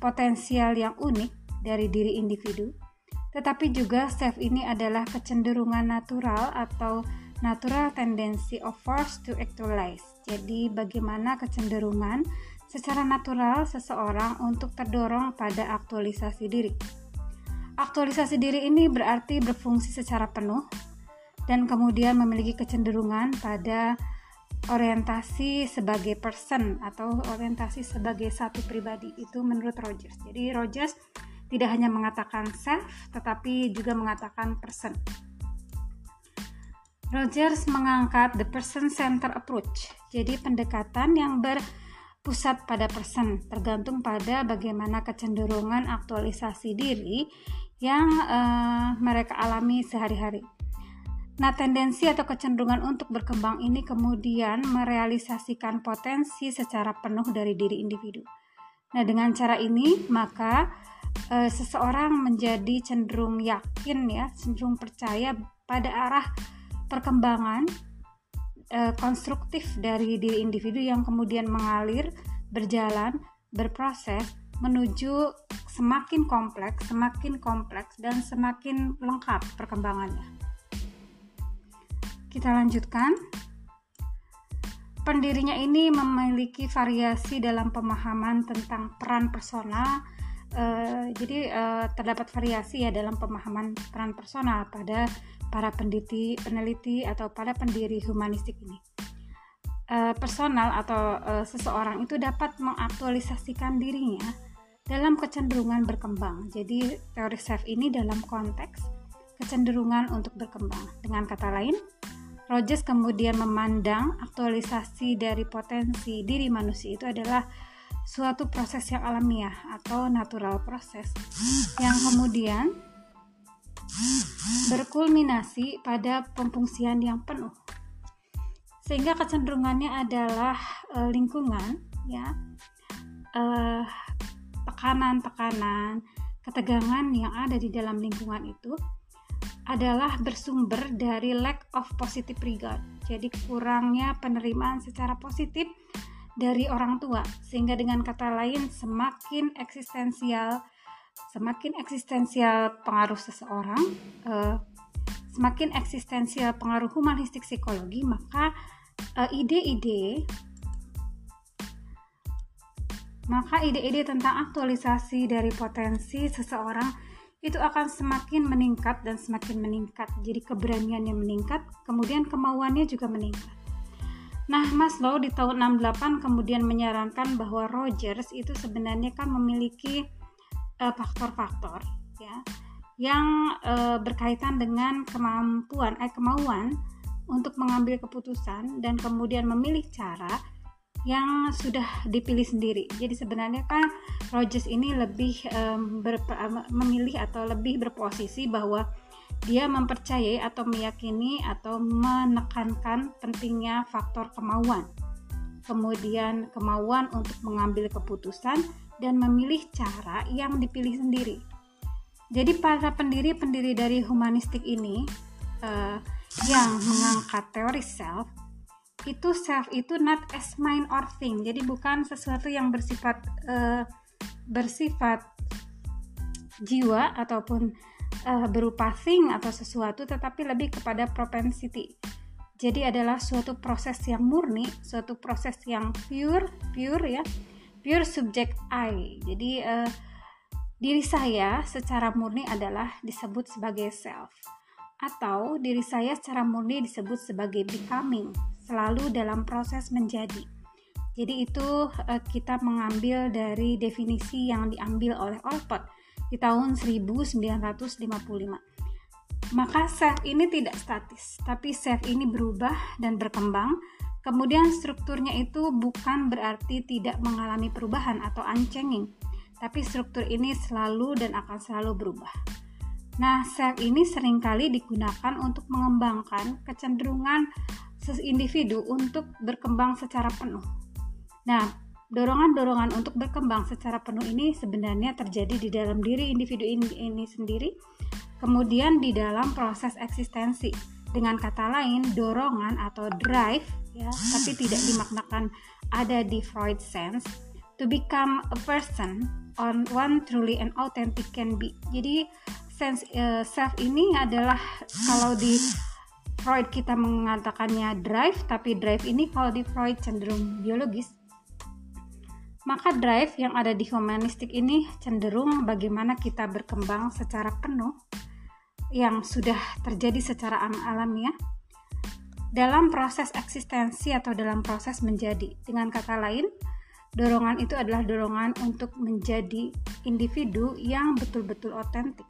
potensial yang unik dari diri individu tetapi juga self ini adalah kecenderungan natural atau natural tendency of force to actualize. Jadi bagaimana kecenderungan secara natural seseorang untuk terdorong pada aktualisasi diri. Aktualisasi diri ini berarti berfungsi secara penuh dan kemudian memiliki kecenderungan pada orientasi sebagai person atau orientasi sebagai satu pribadi itu menurut Rogers. Jadi Rogers tidak hanya mengatakan self tetapi juga mengatakan person. Rogers mengangkat the person center approach. Jadi pendekatan yang berpusat pada person tergantung pada bagaimana kecenderungan aktualisasi diri yang uh, mereka alami sehari-hari. Nah, tendensi atau kecenderungan untuk berkembang ini kemudian merealisasikan potensi secara penuh dari diri individu. Nah, dengan cara ini, maka e, seseorang menjadi cenderung yakin ya, cenderung percaya pada arah perkembangan e, konstruktif dari diri individu yang kemudian mengalir, berjalan, berproses menuju semakin kompleks, semakin kompleks dan semakin lengkap perkembangannya. Kita lanjutkan. Pendirinya ini memiliki variasi dalam pemahaman tentang peran personal Uh, jadi uh, terdapat variasi ya dalam pemahaman peran personal pada para peneliti, peneliti atau pada pendiri humanistik ini. Uh, personal atau uh, seseorang itu dapat mengaktualisasikan dirinya dalam kecenderungan berkembang. Jadi teori self ini dalam konteks kecenderungan untuk berkembang. Dengan kata lain, Rogers kemudian memandang aktualisasi dari potensi diri manusia itu adalah suatu proses yang alamiah atau natural proses yang kemudian berkulminasi pada pemfungsian yang penuh. Sehingga kecenderungannya adalah e, lingkungan ya tekanan tekanan-tekanan ketegangan yang ada di dalam lingkungan itu adalah bersumber dari lack of positive regard. Jadi kurangnya penerimaan secara positif dari orang tua sehingga dengan kata lain semakin eksistensial semakin eksistensial pengaruh seseorang uh, semakin eksistensial pengaruh humanistik psikologi maka uh, ide-ide maka ide-ide tentang aktualisasi dari potensi seseorang itu akan semakin meningkat dan semakin meningkat. Jadi keberaniannya meningkat kemudian kemauannya juga meningkat Nah, Maslow di tahun 68 kemudian menyarankan bahwa Rogers itu sebenarnya kan memiliki eh, faktor-faktor ya yang uh, berkaitan dengan kemampuan eh kemauan untuk mengambil keputusan dan kemudian memilih cara yang sudah dipilih sendiri. Jadi sebenarnya kan Rogers ini lebih um, memilih atau lebih berposisi bahwa dia mempercayai atau meyakini atau menekankan pentingnya faktor kemauan. Kemudian kemauan untuk mengambil keputusan dan memilih cara yang dipilih sendiri. Jadi para pendiri-pendiri dari humanistik ini uh, yang mengangkat teori self itu self itu not as mind or thing. Jadi bukan sesuatu yang bersifat uh, bersifat jiwa ataupun uh, berupa thing atau sesuatu tetapi lebih kepada propensity. Jadi adalah suatu proses yang murni, suatu proses yang pure, pure ya, pure subject I. Jadi uh, diri saya secara murni adalah disebut sebagai self atau diri saya secara murni disebut sebagai becoming, selalu dalam proses menjadi. Jadi itu uh, kita mengambil dari definisi yang diambil oleh Olcott di tahun 1955. Maka self ini tidak statis, tapi self ini berubah dan berkembang. Kemudian strukturnya itu bukan berarti tidak mengalami perubahan atau unchanging, tapi struktur ini selalu dan akan selalu berubah. Nah, self ini sering kali digunakan untuk mengembangkan kecenderungan individu untuk berkembang secara penuh. Nah, Dorongan-dorongan untuk berkembang secara penuh ini sebenarnya terjadi di dalam diri individu ini, sendiri, kemudian di dalam proses eksistensi. Dengan kata lain, dorongan atau drive, ya, tapi tidak dimaknakan ada di Freud sense, to become a person on one truly and authentic can be. Jadi sense uh, self ini adalah kalau di Freud kita mengatakannya drive tapi drive ini kalau di Freud cenderung biologis maka drive yang ada di humanistik ini cenderung bagaimana kita berkembang secara penuh yang sudah terjadi secara alamiah dalam proses eksistensi atau dalam proses menjadi. Dengan kata lain, dorongan itu adalah dorongan untuk menjadi individu yang betul-betul otentik.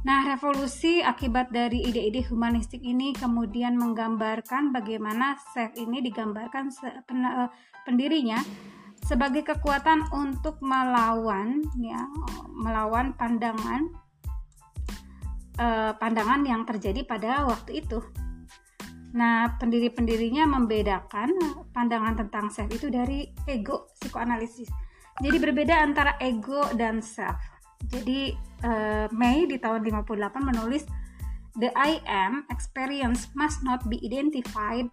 Nah, revolusi akibat dari ide-ide humanistik ini kemudian menggambarkan bagaimana self ini digambarkan eh, pendirinya sebagai kekuatan untuk melawan ya melawan pandangan eh, pandangan yang terjadi pada waktu itu. Nah, pendiri-pendirinya membedakan pandangan tentang self itu dari ego psikoanalisis. Jadi berbeda antara ego dan self. Jadi eh, May di tahun 58 menulis The I am experience must not be identified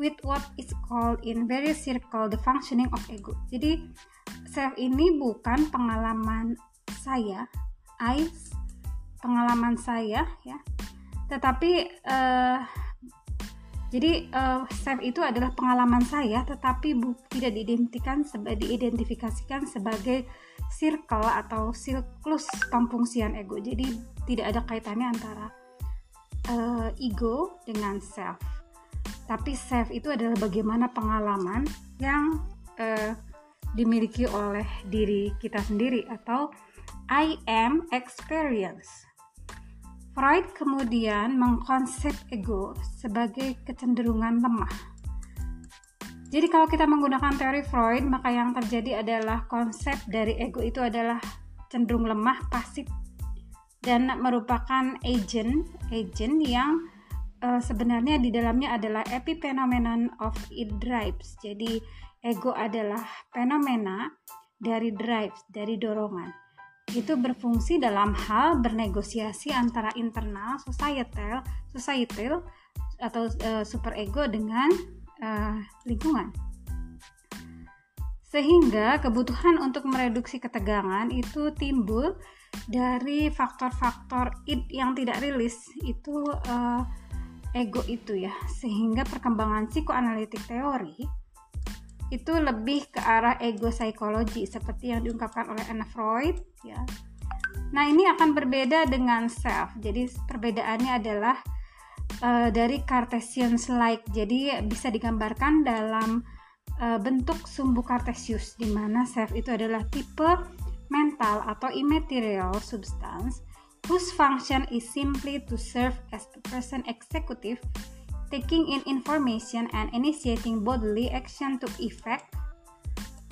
with what is called in various circle the functioning of ego. Jadi self ini bukan pengalaman saya, I pengalaman saya ya. Tetapi uh, jadi uh, self itu adalah pengalaman saya tetapi bu, tidak diidentikan seba, diidentifikasikan sebagai circle atau siklus pemfungsian ego. Jadi tidak ada kaitannya antara uh, ego dengan self tapi self itu adalah bagaimana pengalaman yang uh, dimiliki oleh diri kita sendiri atau I am experience. Freud kemudian mengkonsep ego sebagai kecenderungan lemah. Jadi kalau kita menggunakan teori Freud, maka yang terjadi adalah konsep dari ego itu adalah cenderung lemah, pasif dan merupakan agent, agent yang uh, sebenarnya di dalamnya adalah epiphenomenon of it drives. Jadi ego adalah fenomena dari drives, dari dorongan. Itu berfungsi dalam hal bernegosiasi antara internal societal, societal atau uh, ego dengan uh, lingkungan. Sehingga kebutuhan untuk mereduksi ketegangan itu timbul dari faktor-faktor id yang tidak rilis itu uh, ego itu ya sehingga perkembangan psikoanalitik teori itu lebih ke arah ego psikologi seperti yang diungkapkan oleh Anna Freud ya. Nah, ini akan berbeda dengan self. Jadi perbedaannya adalah uh, dari Cartesian like. Jadi bisa digambarkan dalam uh, bentuk sumbu Cartesius di mana self itu adalah tipe mental atau immaterial substance whose function is simply to serve as a person executive, taking in information and initiating bodily action to effect,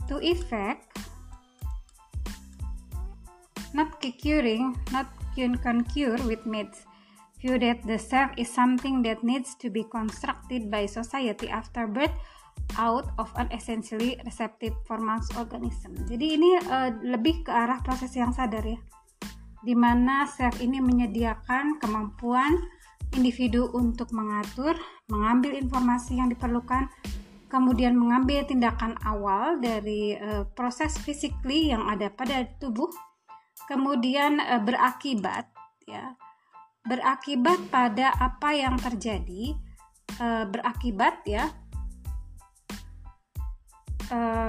to effect, not curing, not concur with myths. View that the self is something that needs to be constructed by society after birth out of an essentially receptive formal organism. Jadi ini uh, lebih ke arah proses yang sadar ya di mana self ini menyediakan kemampuan individu untuk mengatur, mengambil informasi yang diperlukan, kemudian mengambil tindakan awal dari uh, proses physically yang ada pada tubuh, kemudian uh, berakibat ya. Berakibat pada apa yang terjadi, uh, berakibat ya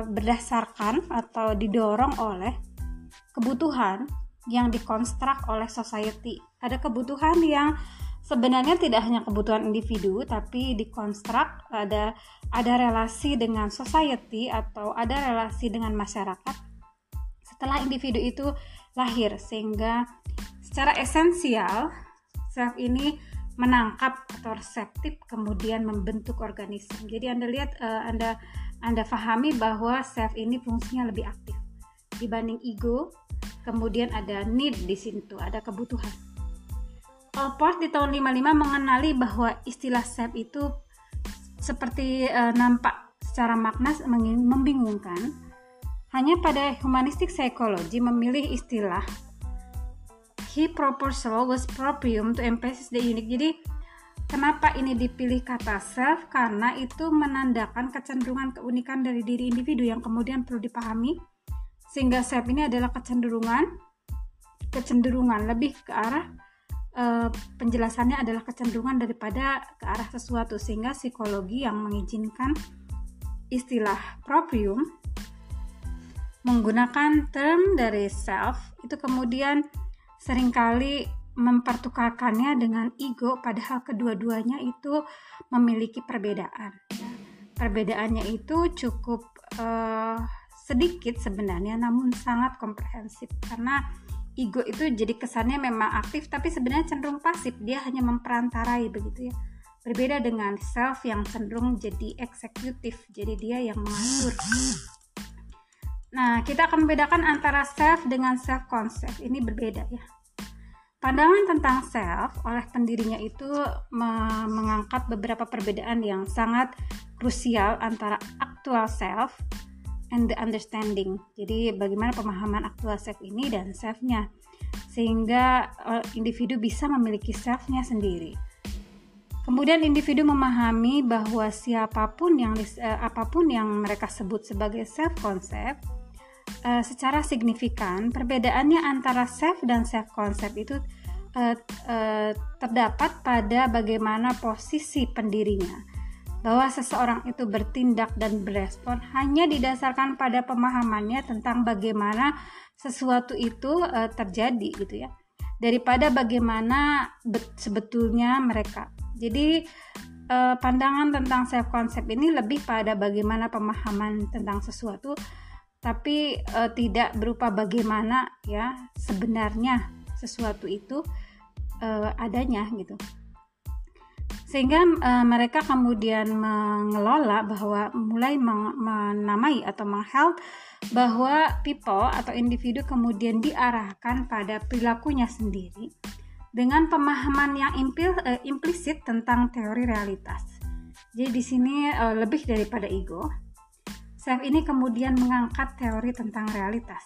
berdasarkan atau didorong oleh kebutuhan yang dikonstruk oleh society. Ada kebutuhan yang sebenarnya tidak hanya kebutuhan individu tapi dikonstruk ada ada relasi dengan society atau ada relasi dengan masyarakat setelah individu itu lahir sehingga secara esensial self ini menangkap atau reseptif kemudian membentuk organisme. Jadi Anda lihat uh, Anda Anda pahami bahwa self ini fungsinya lebih aktif dibanding ego kemudian ada need di situ, ada kebutuhan. Allport di tahun 55 mengenali bahwa istilah self itu seperti e, nampak secara makna membingungkan. Hanya pada humanistik psikologi memilih istilah he proposal was proprium to emphasize the unique. Jadi kenapa ini dipilih kata self? Karena itu menandakan kecenderungan keunikan dari diri individu yang kemudian perlu dipahami sehingga self ini adalah kecenderungan kecenderungan lebih ke arah uh, penjelasannya adalah kecenderungan daripada ke arah sesuatu. Sehingga psikologi yang mengizinkan istilah proprium menggunakan term dari self itu kemudian sering kali mempertukarkannya dengan ego padahal kedua-duanya itu memiliki perbedaan. Perbedaannya itu cukup uh, sedikit sebenarnya namun sangat komprehensif. Karena ego itu jadi kesannya memang aktif tapi sebenarnya cenderung pasif. Dia hanya memperantarai begitu ya. Berbeda dengan self yang cenderung jadi eksekutif jadi dia yang mengatur. Nah kita akan membedakan antara self dengan self concept ini berbeda ya. Pandangan tentang self oleh pendirinya itu mengangkat beberapa perbedaan yang sangat krusial antara actual self and the understanding. Jadi bagaimana pemahaman actual self ini dan self-nya sehingga uh, individu bisa memiliki self-nya sendiri. Kemudian individu memahami bahwa siapa pun yang uh, apa pun yang mereka sebut sebagai self concept uh, secara signifikan perbedaannya antara self dan self concept itu terdapat pada bagaimana posisi pendirinya bahwa seseorang itu bertindak dan berespon hanya didasarkan pada pemahamannya tentang bagaimana sesuatu itu uh, terjadi gitu ya. Daripada bagaimana sebetulnya mereka. Jadi uh, pandangan tentang self concept ini lebih pada bagaimana pemahaman tentang sesuatu tapi uh, tidak berupa bagaimana ya sebenarnya sesuatu itu uh, adanya gitu sehingga uh, mereka kemudian mengelola bahwa mulai menamai atau menghelp bahwa people atau individu kemudian diarahkan pada perilakunya sendiri dengan pemahaman yang impil, uh, implisit tentang teori realitas. Jadi di sini uh, lebih daripada ego, Self ini kemudian mengangkat teori tentang realitas.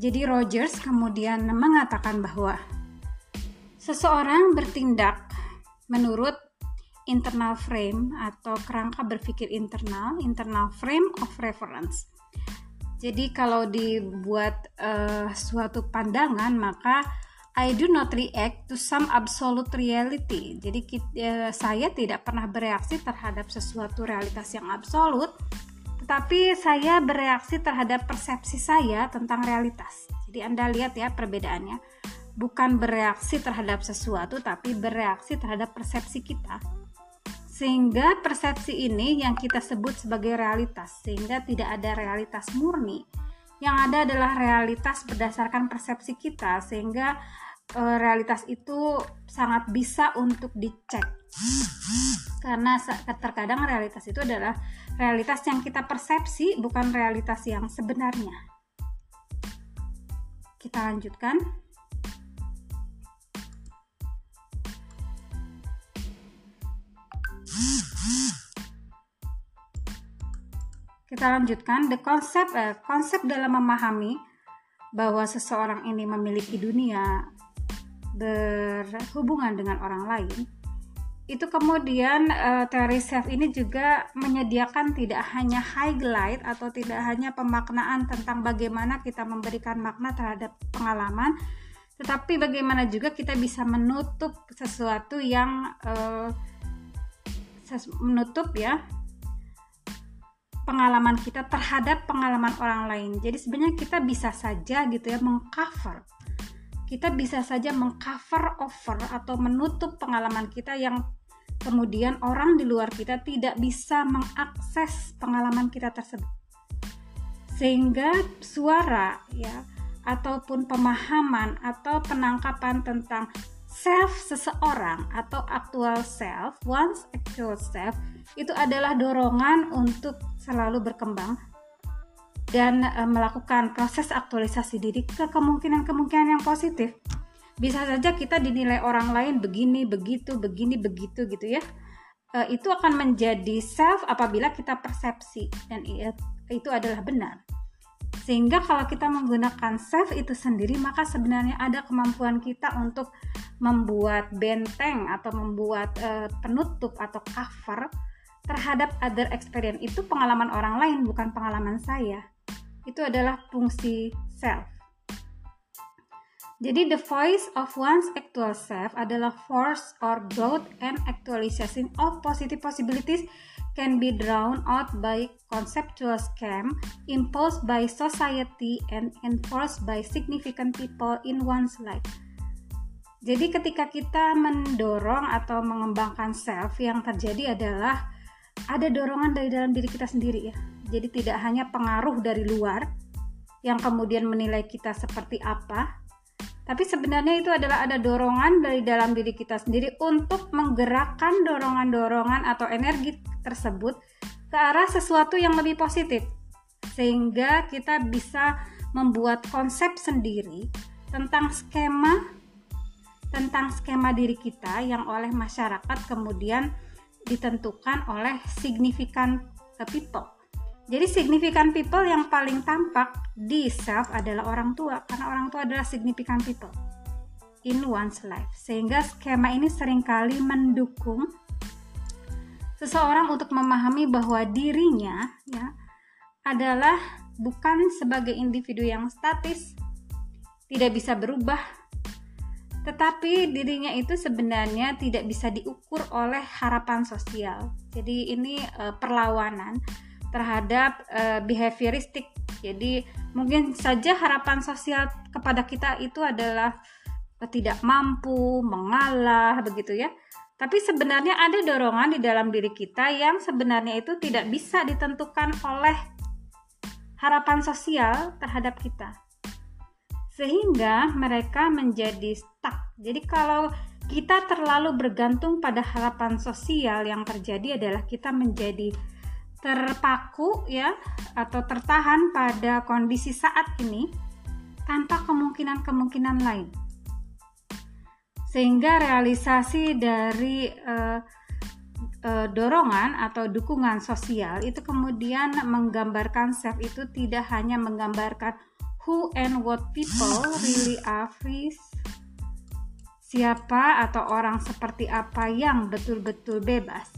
Jadi Rogers kemudian mengatakan bahwa seseorang bertindak menurut internal frame atau kerangka berpikir internal, internal frame of reference. Jadi kalau dibuat uh, suatu pandangan maka I do not react to some absolute reality. Jadi kita, uh, eh, saya tidak pernah bereaksi terhadap sesuatu realitas yang absolut, tetapi saya bereaksi terhadap persepsi saya tentang realitas. Jadi Anda lihat ya perbedaannya. Bukan bereaksi terhadap sesuatu tapi bereaksi terhadap persepsi kita. Sehingga persepsi ini yang kita sebut sebagai realitas, sehingga tidak ada realitas murni. Yang ada adalah realitas berdasarkan persepsi kita, sehingga e, realitas itu sangat bisa untuk dicek. Karena terkadang realitas itu adalah realitas yang kita persepsi bukan realitas yang sebenarnya. Kita lanjutkan. Kita lanjutkan. The konsep eh, konsep dalam memahami bahwa seseorang ini memiliki dunia berhubungan dengan orang lain itu kemudian uh, teori self ini juga menyediakan tidak hanya highlight atau tidak hanya pemaknaan tentang bagaimana kita memberikan makna terhadap pengalaman tetapi bagaimana juga kita bisa menutup sesuatu yang uh, menutup ya pengalaman kita terhadap pengalaman orang lain jadi sebenarnya kita bisa saja gitu ya mengcover kita bisa saja mengcover over atau menutup pengalaman kita yang kemudian orang di luar kita tidak bisa mengakses pengalaman kita tersebut. Sehingga suara ya ataupun pemahaman atau penangkapan tentang self seseorang atau actual self, once actual self itu adalah dorongan untuk selalu berkembang dan e, melakukan proses aktualisasi diri ke kemungkinan-kemungkinan yang positif. Bisa saja kita dinilai orang lain begini, begitu, begini, begitu gitu ya. E, itu akan menjadi self apabila kita persepsi dan itu adalah benar. Sehingga kalau kita menggunakan self itu sendiri, maka sebenarnya ada kemampuan kita untuk membuat benteng atau membuat e, penutup atau cover terhadap other experience itu pengalaman orang lain bukan pengalaman saya itu adalah fungsi self. Jadi the voice of one's actual self adalah force or growth and actualization of positive possibilities can be drawn out by conceptual scheme imposed by society and enforced by significant people in one's life. Jadi ketika kita mendorong atau mengembangkan self yang terjadi adalah ada dorongan dari dalam diri kita sendiri ya. Jadi tidak hanya pengaruh dari luar yang kemudian menilai kita seperti apa, tapi sebenarnya itu adalah ada dorongan dari dalam diri kita sendiri untuk menggerakkan dorongan-dorongan atau energi tersebut ke arah sesuatu yang lebih positif. Sehingga kita bisa membuat konsep sendiri tentang skema tentang skema diri kita yang oleh masyarakat kemudian ditentukan oleh significant people jadi significant people yang paling tampak di self adalah orang tua karena orang tua adalah significant people in one's life. Sehingga skema ini sering kali mendukung seseorang untuk memahami bahwa dirinya ya adalah bukan sebagai individu yang statis, tidak bisa berubah, tetapi dirinya itu sebenarnya tidak bisa diukur oleh harapan sosial. Jadi ini uh, perlawanan terhadap uh, behavioristik. Jadi mungkin saja harapan sosial kepada kita itu adalah tidak mampu, mengalah begitu ya. Tapi sebenarnya ada dorongan di dalam diri kita yang sebenarnya itu tidak bisa ditentukan oleh harapan sosial terhadap kita. Sehingga mereka menjadi stuck. Jadi kalau kita terlalu bergantung pada harapan sosial yang terjadi adalah kita menjadi terpaku ya atau tertahan pada kondisi saat ini tanpa kemungkinan-kemungkinan lain. Sehingga realisasi dari uh, dorongan atau dukungan sosial itu kemudian menggambarkan self itu tidak hanya menggambarkan who and what people really are siapa atau orang seperti apa yang betul-betul bebas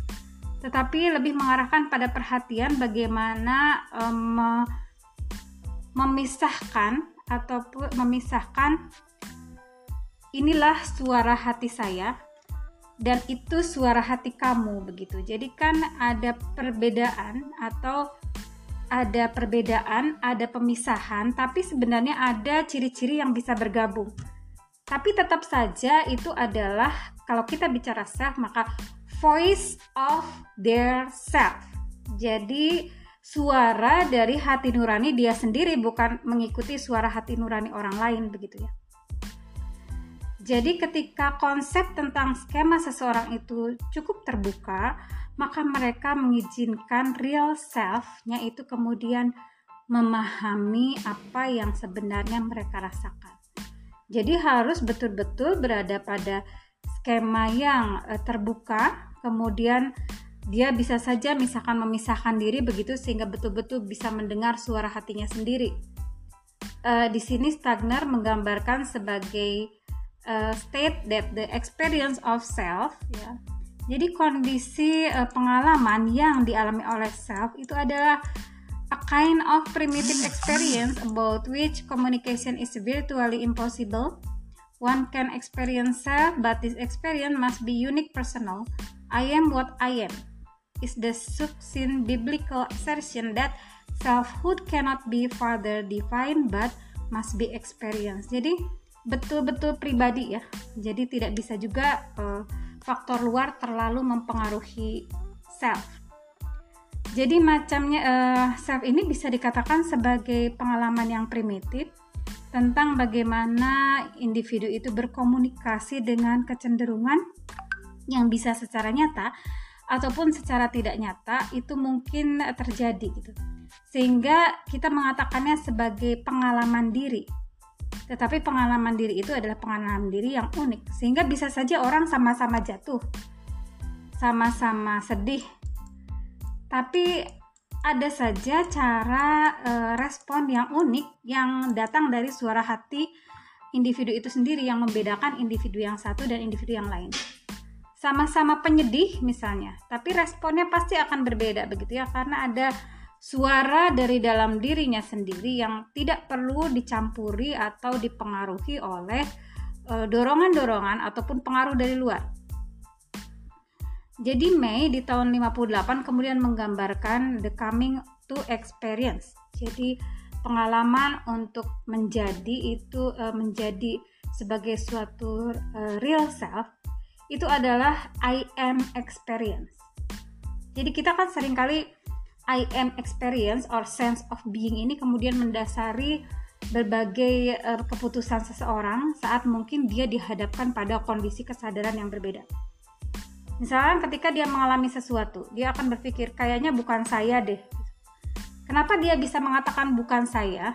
tetapi lebih mengarahkan pada perhatian bagaimana um, memisahkan ataupun memisahkan inilah suara hati saya dan itu suara hati kamu begitu. Jadi kan ada perbedaan atau ada perbedaan, ada pemisahan, tapi sebenarnya ada ciri-ciri yang bisa bergabung. Tapi tetap saja itu adalah kalau kita bicara self maka voice of their self. Jadi suara dari hati nurani dia sendiri bukan mengikuti suara hati nurani orang lain begitu ya. Jadi ketika konsep tentang skema seseorang itu cukup terbuka, maka mereka mengizinkan real self-nya itu kemudian memahami apa yang sebenarnya mereka rasakan. Jadi harus betul-betul berada pada skema yang uh, terbuka, kemudian dia bisa saja misalkan memisahkan diri begitu sehingga betul-betul bisa mendengar suara hatinya sendiri. Uh, di sini Stagner menggambarkan sebagai uh, state that the experience of self, ya. Jadi kondisi uh, pengalaman yang dialami oleh self itu adalah a kind of primitive experience about which communication is virtually impossible One can experience self, but this experience must be unique personal. I am what I am is the succinct biblical assertion that selfhood cannot be further defined but must be experienced. Jadi betul-betul pribadi ya. Jadi tidak bisa juga uh, faktor luar terlalu mempengaruhi self. Jadi macamnya uh, self ini bisa dikatakan sebagai pengalaman yang primitif tentang bagaimana individu itu berkomunikasi dengan kecenderungan yang bisa secara nyata ataupun secara tidak nyata itu mungkin terjadi gitu. Sehingga kita mengatakannya sebagai pengalaman diri. Tetapi pengalaman diri itu adalah pengalaman diri yang unik sehingga bisa saja orang sama-sama jatuh. Sama-sama sedih. Tapi ada saja cara e, respon yang unik yang datang dari suara hati individu itu sendiri yang membedakan individu yang satu dan individu yang lain. Sama-sama penyedih misalnya, tapi responnya pasti akan berbeda begitu ya karena ada suara dari dalam dirinya sendiri yang tidak perlu dicampuri atau dipengaruhi oleh eh, dorongan-dorongan ataupun pengaruh dari luar. Jadi May di tahun 58 kemudian menggambarkan the coming to experience. Jadi pengalaman untuk menjadi itu uh, menjadi sebagai suatu uh, real self itu adalah I am experience. Jadi kita kan sering kali I am experience or sense of being ini kemudian mendasari berbagai uh, keputusan seseorang saat mungkin dia dihadapkan pada kondisi kesadaran yang berbeda. Misalnya ketika dia mengalami sesuatu, dia akan berpikir kayaknya bukan saya deh. Kenapa dia bisa mengatakan bukan saya?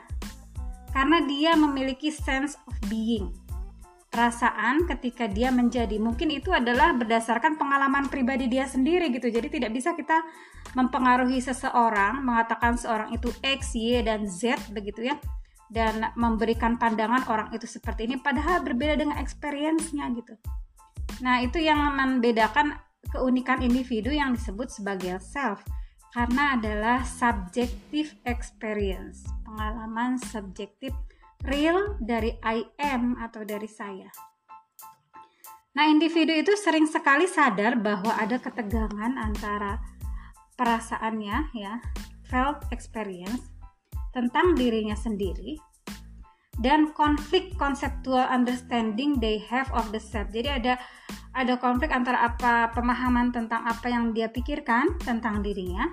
Karena dia memiliki sense of being perasaan ketika dia menjadi. Mungkin itu adalah berdasarkan pengalaman pribadi dia sendiri gitu. Jadi tidak bisa kita mempengaruhi seseorang mengatakan seorang itu X, Y, dan Z begitu ya dan memberikan pandangan orang itu seperti ini padahal berbeda dengan experience-nya gitu. Nah itu yang membedakan keunikan individu yang disebut sebagai self karena adalah subjective experience pengalaman subjektif real dari I am atau dari saya. Nah, individu itu sering sekali sadar bahwa ada ketegangan antara perasaannya ya, felt experience tentang dirinya sendiri dan konflik conceptual understanding they have of the self. Jadi ada ada konflik antara apa pemahaman tentang apa yang dia pikirkan tentang dirinya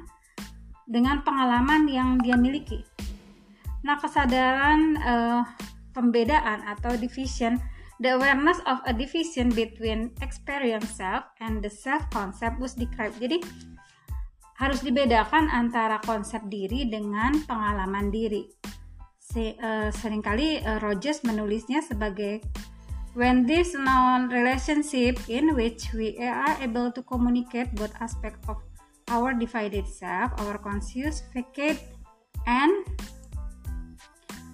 dengan pengalaman yang dia miliki. Nah, kesadaran uh, pembedaan atau division, the awareness of a division between experience self and the self concept was described. Jadi harus dibedakan antara konsep diri dengan pengalaman diri. Se, uh, sering kali uh, Rogers menulisnya sebagai when this non relationship in which we are able to communicate both aspect of our divided self, our conscious, vacate, and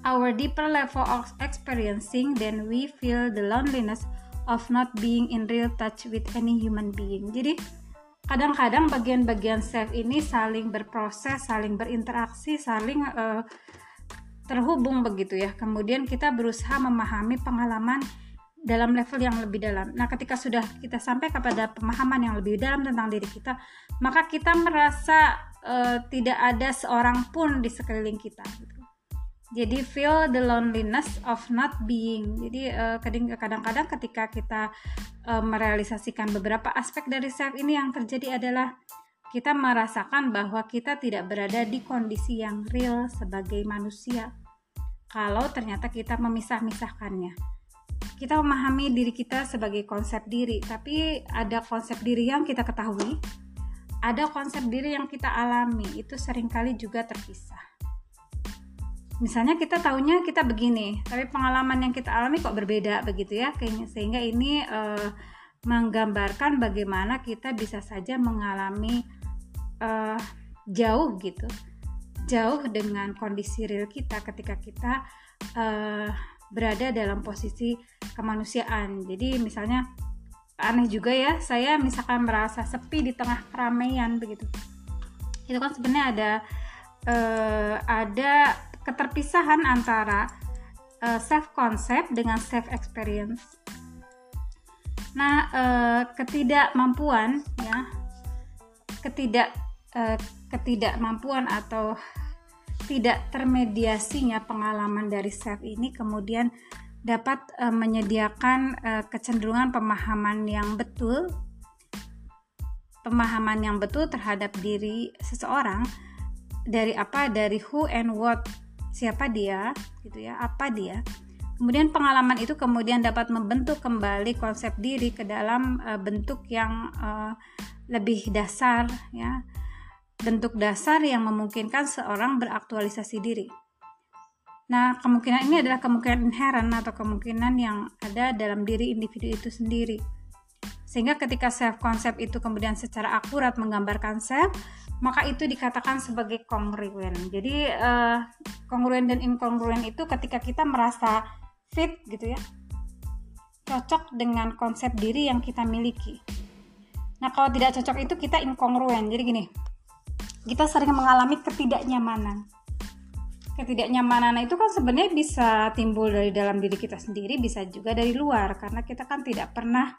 our deeper level of experiencing, then we feel the loneliness of not being in real touch with any human being. Jadi kadang-kadang bagian-bagian self ini saling berproses, saling berinteraksi, saling uh, terhubung begitu ya. Kemudian kita berusaha memahami pengalaman dalam level yang lebih dalam. Nah, ketika sudah kita sampai kepada pemahaman yang lebih dalam tentang diri kita, maka kita merasa uh, tidak ada seorang pun di sekeliling kita. Jadi feel the loneliness of not being. Jadi uh, kadang-kadang ketika kita uh, merealisasikan beberapa aspek dari self ini yang terjadi adalah kita merasakan bahwa kita tidak berada di kondisi yang real sebagai manusia. Kalau ternyata kita memisah-misahkannya. Kita memahami diri kita sebagai konsep diri tapi ada konsep diri yang kita ketahui ada konsep diri yang kita alami itu sering kali juga terpisah misalnya kita tahunya kita begini tapi pengalaman yang kita alami kok berbeda begitu ya sehingga ini uh, menggambarkan bagaimana kita bisa saja mengalami uh, jauh gitu jauh dengan kondisi real kita ketika kita uh, berada dalam posisi kemanusiaan. Jadi misalnya aneh juga ya saya misalkan merasa sepi di tengah keramaian begitu. Itu kan sebenarnya ada uh, ada keterpisahan antara uh, self concept dengan self experience. Nah, uh, ketidakmampuan ya, ketidak uh, ketidakmampuan atau tidak termediasinya pengalaman dari self ini kemudian dapat uh, menyediakan uh, kecenderungan pemahaman yang betul pemahaman yang betul terhadap diri seseorang dari apa dari who and what siapa dia gitu ya apa dia. Kemudian pengalaman itu kemudian dapat membentuk kembali konsep diri ke dalam uh, bentuk yang uh, lebih dasar ya. Bentuk dasar yang memungkinkan seorang beraktualisasi diri. Nah kemungkinan ini adalah kemungkinan inherent atau kemungkinan yang ada dalam diri individu itu sendiri. Sehingga ketika self konsep itu kemudian secara akurat menggambarkan self maka itu dikatakan sebagai kongruen. Jadi uh, kongruen dan inkongruen itu ketika kita merasa fit gitu ya, cocok dengan konsep diri yang kita miliki. Nah kalau tidak cocok itu kita inkongruen. Jadi gini, kita sering mengalami ketidaknyamanan ketidaknyamanan itu kan sebenarnya bisa timbul dari dalam diri kita sendiri bisa juga dari luar karena kita kan tidak pernah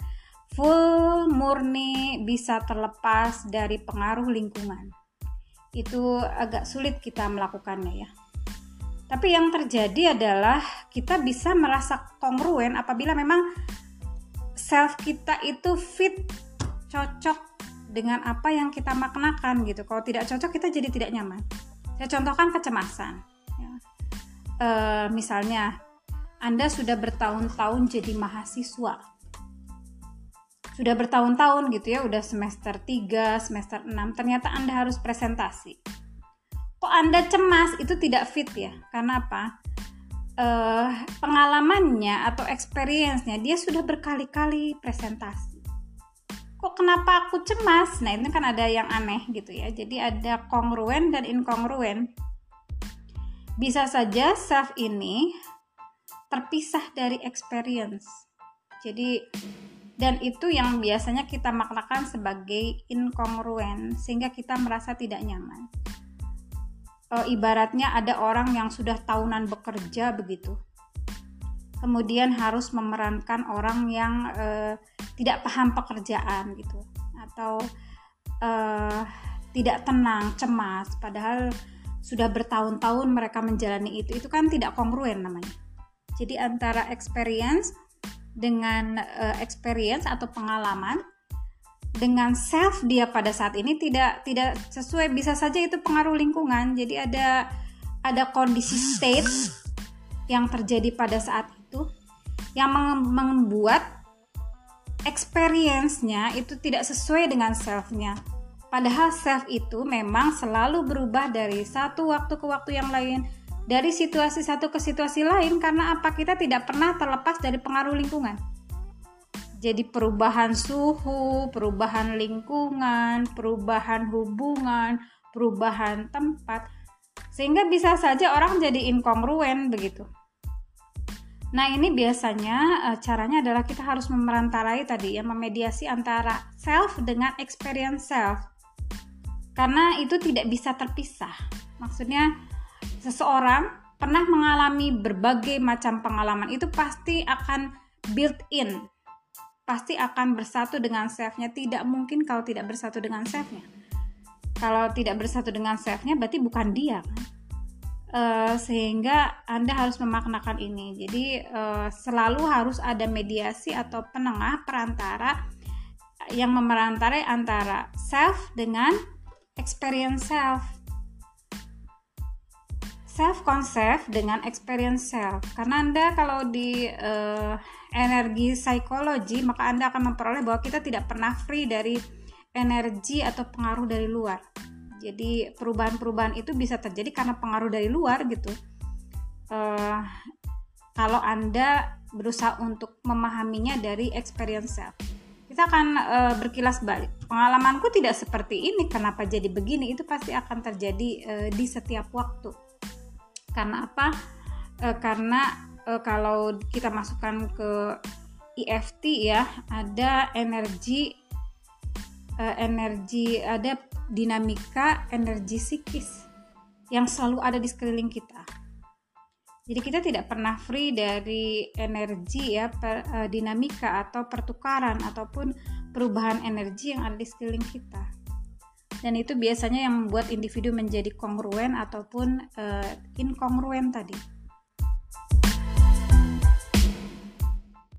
full murni bisa terlepas dari pengaruh lingkungan. Itu agak sulit kita melakukannya ya. Tapi yang terjadi adalah kita bisa merasa kongruen apabila memang self kita itu fit cocok dengan apa yang kita maknakan gitu. Kalau tidak cocok kita jadi tidak nyaman. Saya contohkan kecemasan uh, misalnya Anda sudah bertahun-tahun jadi mahasiswa sudah bertahun-tahun gitu ya udah semester 3, semester 6 ternyata Anda harus presentasi. Kok Anda cemas? Itu tidak fit ya? Karena apa? Uh, pengalamannya atau experience-nya dia sudah berkali-kali presentasi. Kok kenapa aku cemas? Nah ini kan ada yang aneh gitu ya. Jadi ada kongruen dan inkongruen bisa saja self ini terpisah dari experience. Jadi dan itu yang biasanya kita maknakan sebagai inkongruen sehingga kita merasa tidak nyaman. E, ibaratnya ada orang yang sudah tahunan bekerja begitu. Kemudian harus memerankan orang yang e, tidak paham pekerjaan gitu atau e, tidak tenang, cemas padahal sudah bertahun-tahun mereka menjalani itu itu kan tidak kongruen namanya jadi antara experience dengan uh, experience atau pengalaman dengan self dia pada saat ini tidak tidak sesuai bisa saja itu pengaruh lingkungan. Jadi ada ada kondisi state yang terjadi pada saat itu yang membuat experience-nya itu tidak sesuai dengan self-nya. Padahal self itu memang selalu berubah dari satu waktu ke waktu yang lain, dari situasi satu ke situasi lain karena apa kita tidak pernah terlepas dari pengaruh lingkungan. Jadi perubahan suhu, perubahan lingkungan, perubahan hubungan, perubahan tempat sehingga bisa saja orang jadi inkongruen begitu. Nah, ini biasanya eh, caranya adalah kita harus memerantarai tadi ya, memediasi antara self dengan experience self karena itu tidak bisa terpisah. Maksudnya seseorang pernah mengalami berbagai macam pengalaman itu pasti akan built in, pasti akan bersatu dengan selfnya. Tidak mungkin kalau tidak bersatu dengan selfnya. Kalau tidak bersatu dengan selfnya berarti bukan dia kan. Uh, sehingga Anda harus memaknakan ini. Jadi uh, selalu harus ada mediasi atau penengah perantara yang memerantarai antara self dengan experience self self concept dengan experience self karena anda kalau di uh, energi psikologi maka anda akan memperoleh bahwa kita tidak pernah free dari energi atau pengaruh dari luar jadi perubahan-perubahan itu bisa terjadi karena pengaruh dari luar gitu uh, kalau anda berusaha untuk memahaminya dari experience self kita akan e, berkilas balik. Pengalamanku tidak seperti ini, kenapa jadi begini? Itu pasti akan terjadi e, di setiap waktu. Karena apa? E, karena e, kalau kita masukkan ke EFT ya, ada energi e, energi ada dinamika energi psikis yang selalu ada di sekeliling kita jadi kita tidak pernah free dari energi ya per, uh, dinamika atau pertukaran ataupun perubahan energi yang ada di sekeliling kita. Dan itu biasanya yang membuat individu menjadi kongruen ataupun uh, inkongruen tadi.